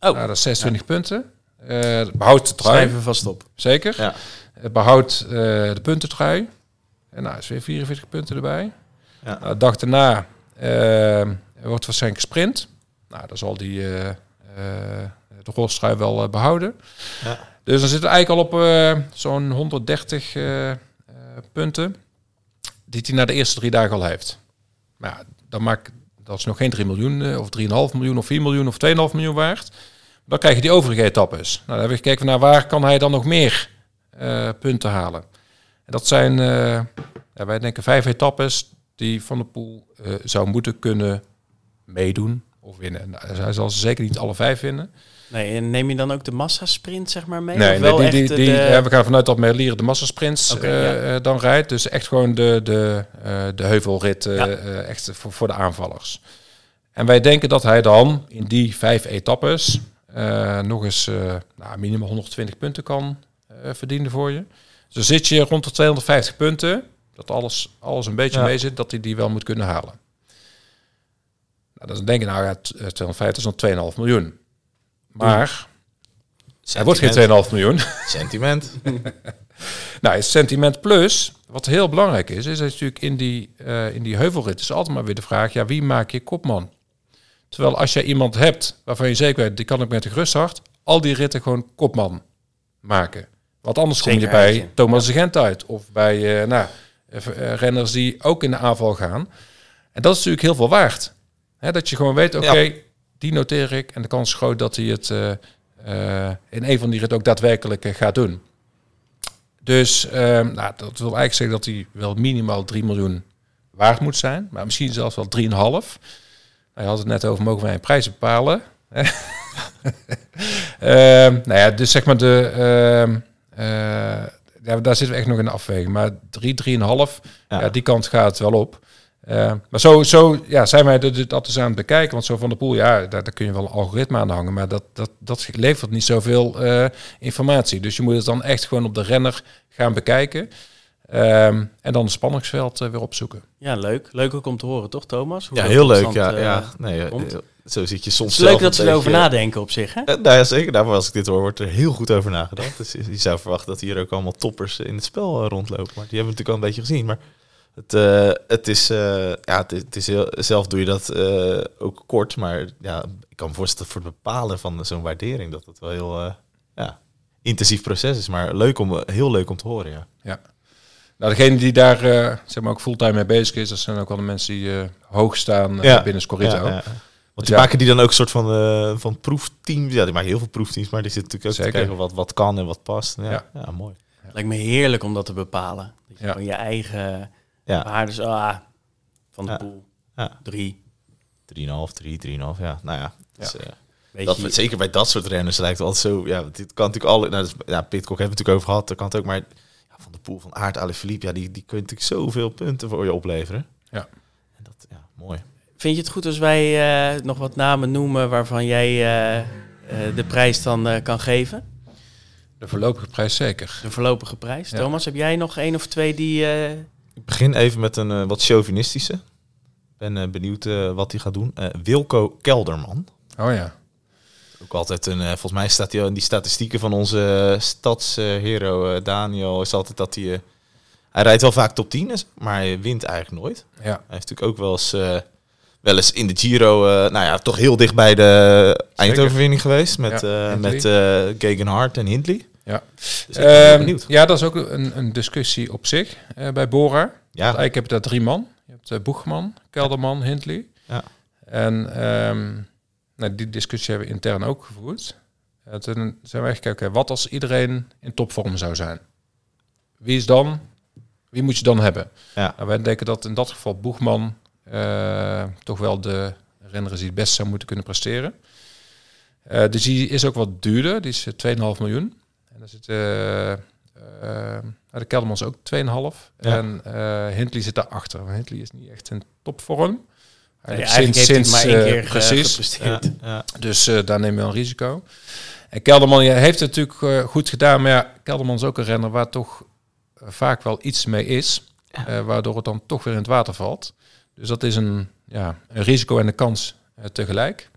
Oh, Nou, dat is 26 punten. Eh behoudt de trui, schrijven vast op. zeker. Ja. Behoudt eh, de puntentrui. En nou, is weer 44 punten erbij. Ja. Nou, de dag daarna eh, wordt waarschijnlijk sprint. Nou, dan zal die eh, eh, de rolstrui wel eh, behouden. Ja. Dus dan zitten we eigenlijk al op zo'n 130 eh, eh, punten. Die hij na de eerste drie dagen al heeft. Maar ja, dan maakt dat is nog geen 3 miljoen of 3,5 miljoen of 4 miljoen of 2,5 miljoen waard. Dan krijg je die overige etappes. Nou, dan hebben we gekeken naar waar kan hij dan nog meer eh, punten halen. En dat zijn, eh, ja, wij denken vijf etappes die Van der Poel eh, zou moeten kunnen meedoen of winnen. Nou, hij zal ze zeker niet alle vijf winnen. Nee, en neem je dan ook de massasprint zeg maar mee? Nee, Of wel die, echt die, de- die, ja, we gaan vanuit dat Merlier de massasprints Oké, eh, ja. dan rijdt. Dus echt gewoon de, de, de heuvelrit Ja. echt voor, voor de aanvallers. En wij denken dat hij dan in die vijf etappes nog eens nou, minimaal 120 punten kan verdienen voor je. Dus dan zit je rond de 250 punten. Dat alles, alles een beetje Ja. mee zit, dat hij die wel moet kunnen halen. Nou, dan denk je, nou ja, t- eh, 250 is dan 2,5 miljoen. Maar hij wordt geen 2,5 miljoen. Sentiment. Nou, het sentiment plus, wat heel belangrijk is, is dat natuurlijk in die, eh, in die heuvelrit is altijd maar weer de vraag, ja, wie maak je kopman? Terwijl als je iemand hebt waarvan je zeker weet, die kan ik met een gerust hart, al die ritten gewoon kopman maken. Want anders kom je bij Thomas de Gent uit of bij eh, nou, eh, eh, renners die ook in de aanval gaan. En dat is natuurlijk heel veel waard. Hè, dat je gewoon weet, oké, die noteer ik en de kans is groot dat hij het in een van die ritten ook daadwerkelijk gaat doen. Dus ehm, nou, dat wil eigenlijk zeggen dat hij wel minimaal 3 miljoen waard moet zijn. Maar misschien zelfs wel 3,5. Nou, je had het net over, mogen wij een prijs bepalen? Ehm, nou ja, dus zeg maar de... ehm, eh, daar zitten we echt nog in de afweging. Maar 3, 3,5, ja. Ja. die kant gaat wel op. Eh, maar zo, zo ja, zijn wij de- dat dus aan het bekijken. Want zo van de pool, ja, daar, daar kun je wel een algoritme aan hangen. Maar dat, dat, dat levert niet zoveel eh, informatie. Dus je moet het dan echt gewoon op de renner gaan bekijken. Ehm, en dan het spanningsveld eh, weer opzoeken. Ja, leuk. Leuk ook om te horen, toch Thomas? Hoe Ja, heel leuk. Ja, eh, ja. Nee, eh, zo zit je soms Het is leuk zelf dat ze erover nadenken op zich, hè? Eh, nou ja, zeker. Daarvoor als ik dit hoor, wordt er heel goed over nagedacht. Dus je je zou verwachten dat hier ook allemaal toppers in het spel rondlopen. Maar die hebben we natuurlijk al een beetje gezien. Maar het, eh, het is, eh, ja, het, het is heel, zelf doe je dat eh, ook kort. Maar ja, ik kan me voorstellen voor het bepalen van zo'n waardering dat het wel heel eh, ja, intensief proces is. Maar leuk om, heel leuk om te horen, ja. Ja. Nou, degene die daar eh, zeg maar ook fulltime mee bezig is, dat zijn ook wel de mensen die eh, hoog staan eh, binnen Scorito. Ja, ja. Want Dus die ja. maken die dan ook een soort van, eh, van proefteams. Ja, die maken heel veel proefteams, maar die zitten natuurlijk ook Zeker. te kijken wat, wat kan en wat past. Ja, Ja. ja. mooi. Lijkt me heerlijk om dat te bepalen. Dat je Ja. gewoon je eigen Ja, waardes... Ah, van de Ja. pool. Ja. Drie. 3,5, 3, 3,5. Ja, nou ja. Dus, eh, Weet dat, je, zeker bij dat soort renners lijkt het altijd zo. Ja, dit kan natuurlijk alle. Nou, is- ja, Pitcock hebben we het natuurlijk over gehad. Dat kan het ook, maar ja, van de pool van Aert, Alaphilippe, ja, die, die kunnen natuurlijk zoveel punten voor je opleveren. Ja. En dat, mooi. Vind je het goed als wij eh, nog wat namen noemen waarvan jij eh, eh, de prijs dan eh, kan geven? De voorlopige prijs zeker. De voorlopige prijs. Ja. Thomas, heb jij nog één of twee die... eh, Ik begin even met een wat chauvinistische. Ik ben benieuwd wat hij gaat doen. Wilco Kelderman. Oh ja. Ook altijd een, eh, volgens mij staat hij in die statistieken van onze uh, stadshero eh, Daniel, is altijd dat hij, eh, hij rijdt wel vaak top 10, is, maar hij wint eigenlijk nooit. Ja. Hij heeft natuurlijk ook wel eens, eh, wel eens in de Giro, eh, nou ja, toch heel dicht bij de eindoverwinning geweest met, Ja, eh Hindley. met eh Gegenhard en Hindley. Ja. Dus ik ben Ehm, benieuwd. ja, dat is ook een, een discussie op zich eh, bij Bora. Ja, Eigenlijk heb je daar drie man. Je hebt uh, Boegman, Kelderman, Hindley. Ja. En ehm, nou, die discussie hebben we intern ook gevoerd. En toen zijn we kijken, wat als iedereen in topvorm zou zijn? Wie is dan? Wie moet je dan hebben? Ja. Nou, wij denken dat in dat geval Boegman eh, toch wel de renner is die het best zou moeten kunnen presteren. Eh, dus die is ook wat duurder. Die is eh, 2,5 miljoen. En daar zit eh, eh, de Keldermans ook 2,5. Ja. En eh Hindley zit daarachter. Want Hindley is niet echt in topvorm. Nee, hij maar één eh, keer ge- precies. Dus eh, daar neem je een risico. En Kelderman ja, heeft het natuurlijk eh, goed gedaan. Maar ja, Kelderman is ook een renner waar toch eh, vaak wel iets mee is. eh, waardoor het dan toch weer in het water valt. Dus dat is een, ja, een risico en een kans eh, tegelijk.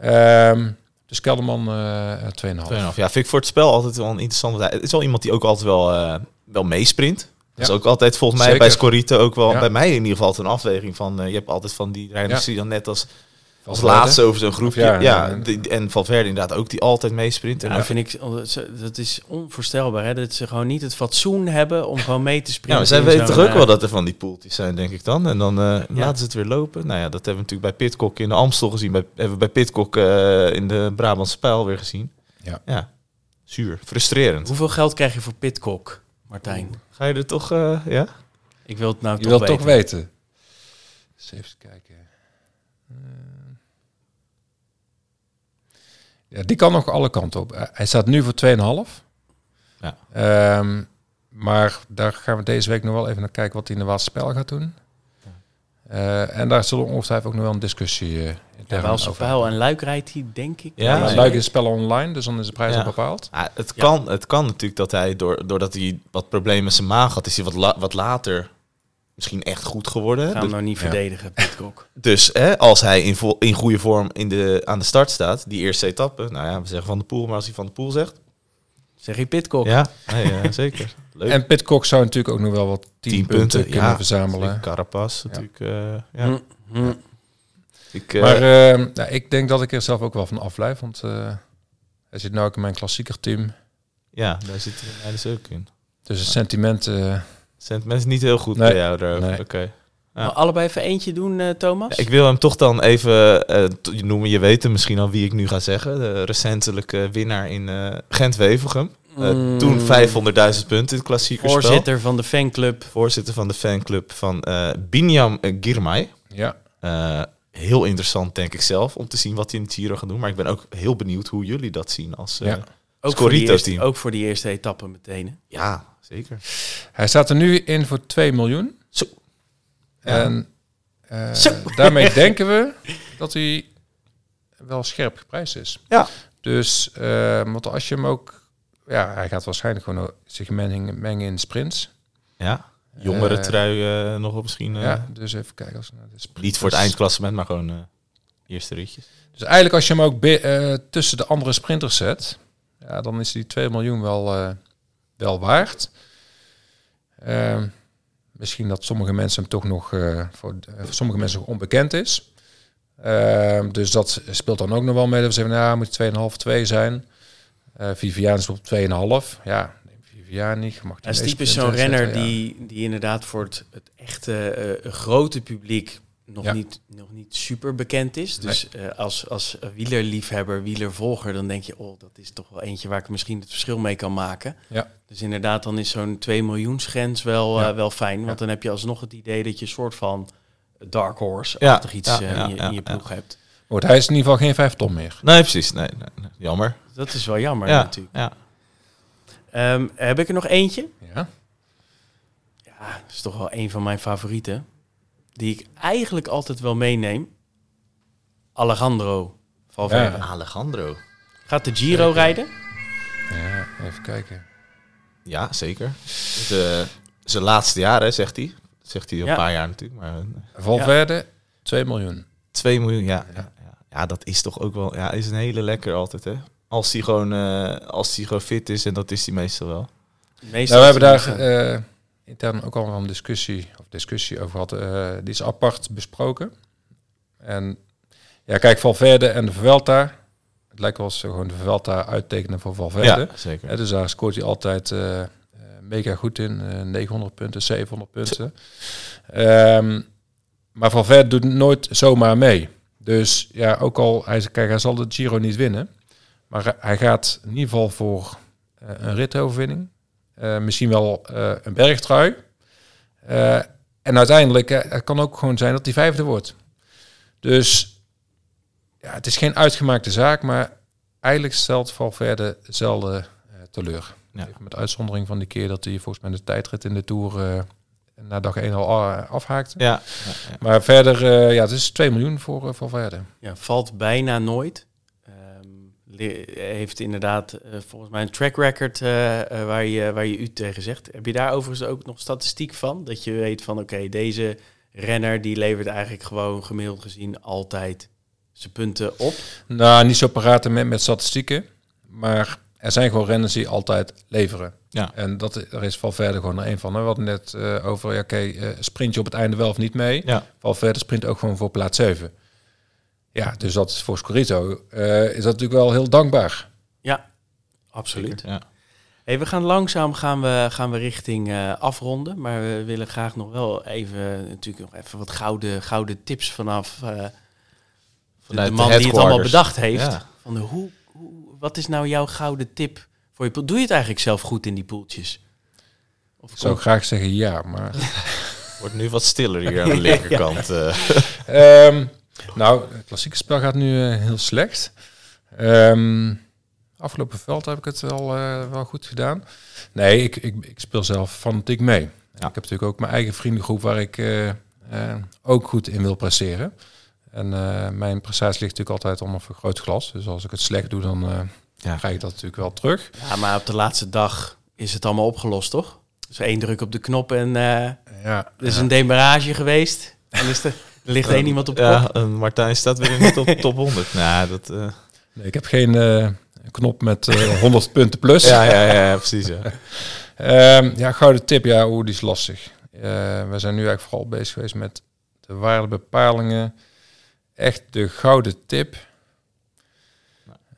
Ehm, dus Kelderman eh 2,5. 2,5. Ja, vind ik voor het spel altijd wel een interessante. Het is wel iemand die ook altijd wel, eh, wel meesprint. Dat is Ja. ook altijd volgens mij Zeker. bij Scorito ook wel, Ja. bij mij in ieder geval een afweging van, eh, je hebt altijd van die rijders Ja. die dan net als, als laatste over zo'n groepje. Ja, Ja, ja. die- en Valverde inderdaad ook die altijd meesprint. En Ja, dan- vind ik, dat is onvoorstelbaar. Hè? Dat ze gewoon niet het fatsoen hebben om gewoon mee te ja, springen. maar zij weten toch ook eh, wel dat er van die poeltjes zijn, denk ik dan. En dan eh, laten ze het weer lopen. Nou ja, dat hebben we natuurlijk bij Pitcock in de Amstel gezien. Bij, hebben we bij Pitcock eh, in de Brabantse Pijl weer gezien. Ja. ja. Zuur. Frustrerend. Hoeveel geld krijg je voor Pitcock, Martijn? Ga je er toch, eh, ja? Ik wil het nou Je toch wilt weten. toch weten. Dus even kijken. Eh. Ja, die kan nog alle kanten op. Eh, Hij staat nu voor 2,5. Ja. Ehm, maar daar gaan we deze week nog wel even naar kijken wat hij in de Waterspel gaat doen. Eh, en daar zullen we ongetwijfeld ook nog wel een discussie uh, Pijl en Luik rijdt hij, denk ik. Ja, Ja, nee. Luik is spel online, dus dan is de prijs Ja. al bepaald. Ja, het, Ja. kan, het kan natuurlijk dat hij, door, doordat hij wat problemen met zijn maag had, is hij wat, la- wat later misschien echt goed geworden. Gaan we Dus, nou niet Ja. verdedigen, Pitcock. dus hè, als hij in, vo- in goede vorm in de, aan de start staat, die eerste etappe, nou ja, we zeggen Van de Poel, maar als hij Van de Poel zegt, Zeg je Pitcock? ja, nee, zeker. Leuk. En Pitcock zou natuurlijk ook nog wel wat 10 Tien punten, kunnen ja, verzamelen. zeker. Carapaz natuurlijk. eh, ja. Hm, hm. Ik, eh, Maar eh, nou, ik denk dat ik er zelf ook wel van afblijf. Want eh, hij zit nu ook in mijn klassieker team. ja, daar zitten we mij dus ook in. Dus het sentiment... eh, Sentiment is niet heel goed Nee. bij jou daarover. Nee. Oké. Ja. Nou, allebei even eentje doen, eh, Thomas? Ja, ik wil hem toch dan even eh, t- noemen. Je weet hem misschien al wie ik nu ga zeggen. De recentelijke winnaar in eh Gent-Wevelgem. Eh, Mm. Toen 500.000 punten in het klassieke spel. Voorzitter van de fanclub. Voorzitter van de fanclub van eh Binyam Girmay. ja, Eh, heel interessant denk ik zelf om te zien wat hij in het Giro gaat doen. Maar ik ben ook heel benieuwd hoe jullie dat zien als... eh, Ja. ja. Ook voor, die eerste, team. ook voor die eerste etappe meteen. hè? zeker. hij staat er nu in voor 2 miljoen. Zo. En eh, Zo. daarmee denken we dat hij wel scherp geprijsd is. Ja. Dus, eh, want als je hem ook... Ja, hij gaat waarschijnlijk gewoon zich mengen, mengen in sprints. Ja. Jongere Eh, trui eh, nog wel misschien. eh, ja, dus even kijken. Als Niet voor het eindklassement, maar gewoon eerste ritjes. Dus eigenlijk als je hem ook tussen de andere sprinters zet, ja, dan is die 2 miljoen wel, wel waard. Ehm, misschien dat sommige mensen hem toch nog voor, voor sommige mensen nog onbekend is. Ehm, dus dat speelt dan ook nog wel mee. Dat we zeggen, nou, moet 2,5, 2 zijn. Vivian is op 2,5. Ja, neem Vivian niet. je Mag die Hij is typisch zo'n renner ja. die, die inderdaad voor het, het echte eh, grote publiek nog, Ja. niet, nog niet super bekend is. Dus eh, als, als wielerliefhebber, wielervolger, dan denk je, oh, dat is toch wel eentje waar ik misschien het verschil mee kan maken. Ja. Dus inderdaad, dan is zo'n 2 miljoensgrens wel, Ja. eh, wel fijn. Want Ja. dan heb je alsnog het idee dat je een soort van dark horse-achtig Ja, iets eh, in je, ja, in je ja. ploeg hebt. Goed, hij is in ieder geval geen 5 ton meer. Nee, precies. Nee, nee, nee. Jammer. Dat is wel jammer ja, natuurlijk. ja. Ehm, heb ik er nog eentje? Ja. Ja, dat is toch wel een van mijn favorieten. die ik eigenlijk altijd wel meeneem. Alejandro Valverde. Ja. Alejandro. Gaat de Giro Zeker. rijden? Ja, even kijken. Ja, zeker. De, zijn laatste jaren, zegt hij. Zegt hij al Ja. een paar jaar natuurlijk. Maar eh, Valverde, 2 miljoen. 2 miljoen, ja. Ja, ja. ja, dat is toch ook wel... Ja, is een hele lekker altijd, hè. Als hij gewoon, eh, als hij gewoon fit is, en dat is hij meestal wel. Meestal Nou, we hebben daar eh, intern ook al een discussie, of discussie over gehad. eh, die is apart besproken. En ja, kijk, Valverde en de Vuelta. Het lijkt wel als ze gewoon de Vuelta uittekenen voor Valverde. Ja, zeker. Hè, dus daar scoort hij altijd mega goed in. eh 900 punten, 700 punten. Ehm, maar Valverde doet nooit zomaar mee. Dus ja, ook al, hij, kijk, hij zal de Giro niet winnen. Maar hij- gaat in ieder geval voor eh, een ritoverwinning. Eh, misschien wel eh, een bergtrui. Eh, en uiteindelijk, eh, het kan ook gewoon zijn dat hij vijfde wordt. Dus ja, het is geen uitgemaakte zaak, maar eigenlijk stelt Valverde zelden eh, teleur. Ja. Even Met uitzondering van die keer dat hij volgens mij de tijdrit in de Tour eh, na dag 1 al a- afhaakte. Ja, ja, ja. Maar verder, eh, ja, het is 2 miljoen voor uh, Valverde. Ja, valt bijna nooit. Le- heeft inderdaad eh, volgens mij een track record eh, eh, waar, je, waar je u tegen zegt. Heb je daar overigens ook nog statistiek van? Dat je weet van oké, deze renner die levert eigenlijk gewoon gemiddeld gezien altijd zijn punten op. Nou, niet zo paraat met, met statistieken, maar er zijn gewoon renners die altijd leveren. Ja. En dat, daar is Valverde gewoon er een van. hè. We hadden net eh, over, ja, oké, eh, sprint je op het einde wel of niet mee? Ja. Valverde sprint ook gewoon voor plaats 7. Ja, dus dat is voor Scorito eh, is dat natuurlijk wel heel dankbaar. Ja, absoluut. Ja. Hey, we gaan langzaam gaan we, gaan we richting eh, afronden. Maar we willen graag nog wel even, natuurlijk nog even wat gouden, gouden tips vanaf eh, de, Vanuit de de man die het allemaal bedacht heeft. Ja. Van de, hoe, hoe, wat is nou jouw gouden tip voor je pool? Doe je het eigenlijk zelf goed in die poeltjes? Of Ik zou komt- graag zeggen ja, maar... Wordt nu wat stiller hier aan de linkerkant. eh. Ehm, nou, het klassieke spel gaat nu eh, heel slecht. Ehm, afgelopen veld heb ik het wel, eh, wel goed gedaan. Nee, ik, ik, ik speel zelf fanatiek mee. Ik heb natuurlijk ook mijn eigen vriendengroep waar ik eh, eh, ook goed in wil presteren. En eh, mijn prestatie ligt natuurlijk altijd onder een groot glas. Dus als ik het slecht doe, dan eh Ja. krijg ik dat natuurlijk wel terug. Ja, maar op de laatste dag is het allemaal opgelost, toch? Dus één druk op de knop en eh Ja, er is een demarage geweest. En is er, er ligt één iemand op kop. ja, en Martijn staat weer niet op top 100. Nou, dat... eh, nee, ik heb geen eh, knop met eh 100 punten plus. ja, ja, ja, ja, precies. Ja. Ehm, ja, gouden tip, ja, hoe die is lastig. Eh, we zijn nu eigenlijk vooral bezig geweest met de waardebepalingen. Echt de gouden tip.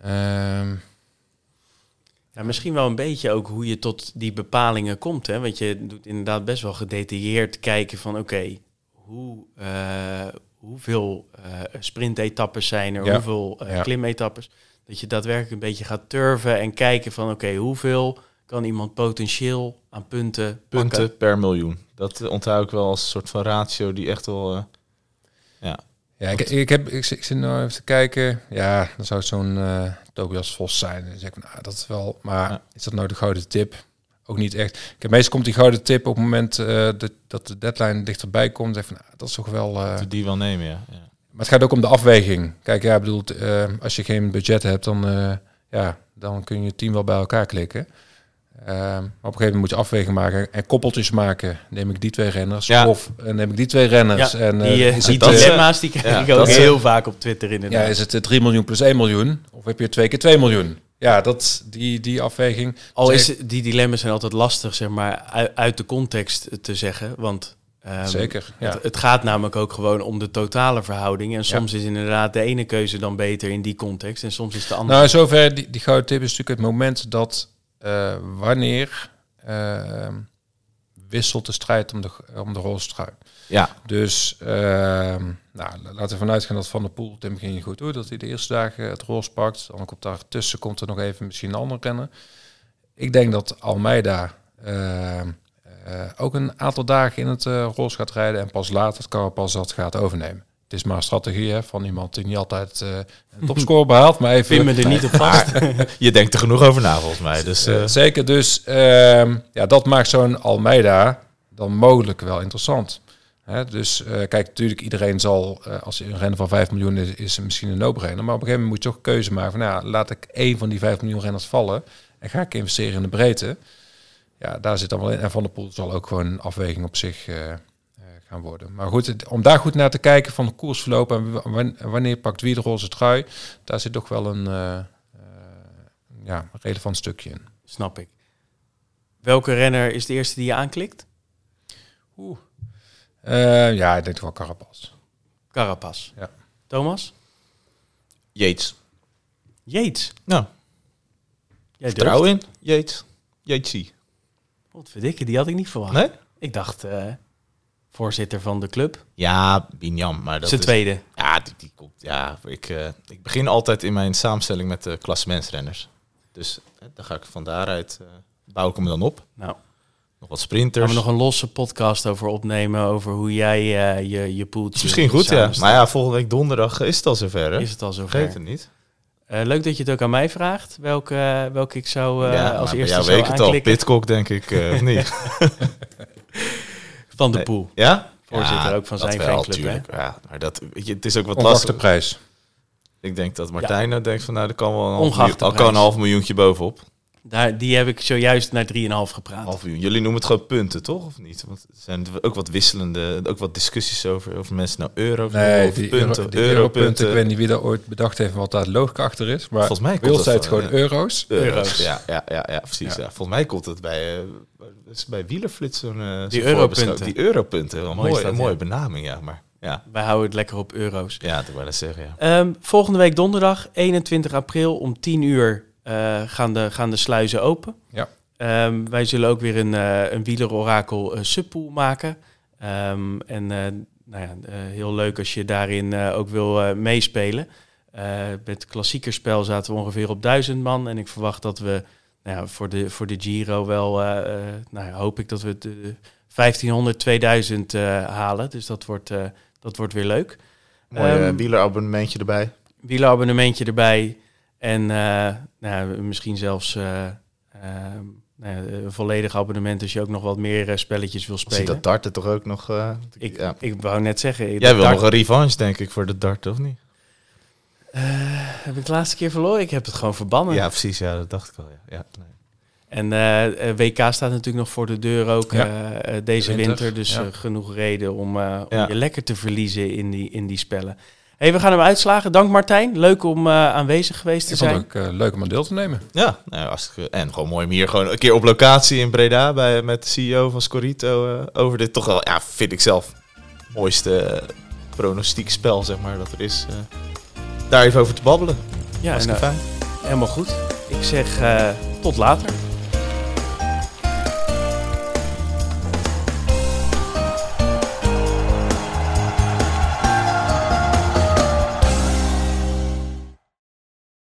Ehm, Ja, misschien wel een beetje ook hoe je tot die bepalingen komt. Hè? Want je doet inderdaad best wel gedetailleerd kijken van oké, hoe, eh, hoeveel eh sprintetappes zijn er, Ja. hoeveel eh Ja. klimetappes. Dat je daadwerkelijk een beetje gaat turven en kijken van oké, hoeveel kan iemand potentieel aan punten, Punten pakken. per miljoen. Dat onthoud ik wel als een soort van ratio die echt wel... eh, ja, ja, ik, ik, heb, ik, zit- ik zit nou even te kijken. Ja, dan zou het zo'n eh, Tobias Vos zijn. Dan zeg ik, van, nou, dat is wel... Maar Ja. is dat nou de gouden tip? Ook niet echt. Kijk, meestal komt die gouden tip op het moment eh, dat, dat de deadline dichterbij komt. Zeg van, nou, dat is toch wel... eh, die wel nemen, ja. ja. Maar het gaat ook om de afweging. Kijk, ja, ik bedoel, eh, als je geen budget hebt, dan, ja, dan kun je het team wel bij elkaar klikken. Maar op een gegeven moment moet je afweging maken en koppeltjes maken. Neem ik die twee renners Ja. of eh, neem ik die twee renners? Ja, en, eh, die, die dilemma's die krijg ja, ik ook dat is- heel vaak op Twitter inderdaad. ja, is het eh, 3 miljoen plus 1 miljoen? Of heb je twee keer 2 miljoen? Ja, dat, die, die afweging. Al is die dilemma's zijn altijd lastig, zeg maar, uit, uit de context te zeggen. Want ehm, Zeker, ja. het, het gaat namelijk ook gewoon om de totale verhouding. En soms is inderdaad de ene keuze dan beter in die context. En soms is de andere. Nou, in zover die, die gouden tip is natuurlijk het moment dat eh, wanneer eh, wisselt de strijd om de, om de roze trui. Ja, Dus ehm, nou, laten we vanuit gaan dat Van der Poel Tim ging goed doet. Dat hij de eerste dagen het roze pakt. Dan komt daartussen komt er nog even misschien een andere renner. Ik denk dat Almeida ehm, eh, ook een aantal dagen in het eh roze gaat rijden. En pas later het Carapaz dat gaat overnemen. Het is maar een strategie hè, van iemand die niet altijd eh een topscore behaalt. Maar even Pin me er niet op vast. je denkt er genoeg over na volgens mij. Dus zeker, dus ehm, ja, dat maakt zo'n Almeida dan mogelijk wel interessant. Dus eh, kijk, natuurlijk iedereen zal, eh, als een renner van 5 miljoen is, is misschien een no-brainer. Maar op een gegeven moment moet je toch een keuze maken van, nou, ja, laat ik één van die 5 miljoen renners vallen en ga ik investeren in de breedte. Ja, daar zit dan wel in. En Van der Poel zal ook gewoon een afweging op zich eh, gaan worden. Maar goed, het- om daar goed naar te kijken van de koersverloop en wa- wan- wanneer pakt wie de roze trui, daar zit toch wel een ja, relevant stukje in. Snap ik. Welke renner is de eerste die je aanklikt? Oeh. Eh, ja, ik denk toch wel Carapaz. Carapaz. Ja. Thomas? Yates. Yates. Nou, Jij vertrouwen in. Yates. Yatesie. Wat verdikke, die had ik niet verwacht. Nee? Ik dacht eh, voorzitter van de club. Ja, Binjam. Maar dat Zijn is, tweede. Ja, die, die komt. Ja, ik, eh, ik begin altijd in mijn samenstelling met de klassementsrenners. Dus dan ga ik van daaruit eh, bouw ik hem dan op. Nou, Nog wat gaan sprinters. we nog een losse podcast over opnemen over hoe jij eh, je, je poeltje is misschien goed, ja. Maar ja, volgende week donderdag is het al zover, hè? Is het al zover? Vergeet het niet. Eh, leuk dat je het ook aan mij vraagt. Welke, welke ik zou eh, ja, als eerste zou weet het al. Pitcock, denk ik, eh, of niet? Van de Nee. Poel. Ja? Voorzitter Ja, ook van zijn fanclub. Ja, maar dat, weet je, het is ook wat de lastig. prijs. Ik denk dat Martijn nou denkt van, nou, er kan wel een half, Ongeacht miljoen, de al kan een half miljoentje bovenop. Daar, die heb ik zojuist naar 3,5 gepraat. Half miljoen. Jullie noemen het gewoon punten, toch? Of niet? Want er zijn er ook wat wisselende, ook wat discussies over, over mensen nou euro Nee, of die, punten, euro, die europunten. europunten. Ik weet niet wie dat ooit bedacht heeft wat daar logica achter is. Maar Volgens mij komt het gewoon ja. euro's. Euro's. Ja, ja, ja, ja, precies. Ja. Ja. Volgens mij komt het bij, eh, is bij Wielerflits zo'n eh, Die europunten. Die europunten. Wel Mooi mooi, is dat, een mooie ja. benaming, ja. Maar ja, Wij houden het lekker op euro's. ja dat wil ik zeggen, ja. Ehm, volgende week donderdag, 21 april om 10 uur eh, gaan, de, gaan de sluizen open. Ja. Ehm, wij zullen ook weer een, eh een wielerorakel eh, subpool maken. Ehm, en eh, nou ja, eh, heel leuk als je daarin eh, ook wil eh, meespelen. Eh met klassiekerspel zaten we ongeveer op 1000 man. En ik verwacht dat we nou ja, voor, de, voor de Giro wel, eh, eh, nou ja, hoop ik dat we de 1500, 2000 eh, halen. Dus dat wordt, eh, dat wordt weer leuk. Mooi Ehm, eh, wielerabonnementje erbij. wielerabonnementje erbij. En eh, nou, misschien zelfs eh, eh, nou een volledig abonnement als je ook nog wat meer spelletjes wil spelen. dat darten toch ook nog... ik, ja. ik wou net zeggen. Jij wil nog een revanche, denk ik, voor de dart, of niet? Heb ik de laatste keer verloren? Ik heb het gewoon verbannen. Ja, precies. Ja, dat dacht ik al. Ja. Ja, nee. En WK staat natuurlijk nog voor de deur ook Ja. deze Winter, winter. Dus genoeg reden om, om je lekker te verliezen in die, in die spellen. Hey, we gaan hem uitslagen. Dank Martijn. Leuk om eh, aanwezig geweest te Ik vond zijn. het ook eh, leuk om aan deel te nemen. Ja, nou, hartstikke- en gewoon mooi om hier gewoon een keer op locatie in Breda bij, met de CEO van Scorito eh, over dit toch wel, ja, vind ik zelf, mooiste pronostiek spel, zeg maar, dat er is. eh, daar even over te babbelen. Ja, en, fijn. helemaal goed. Ik zeg eh, tot later.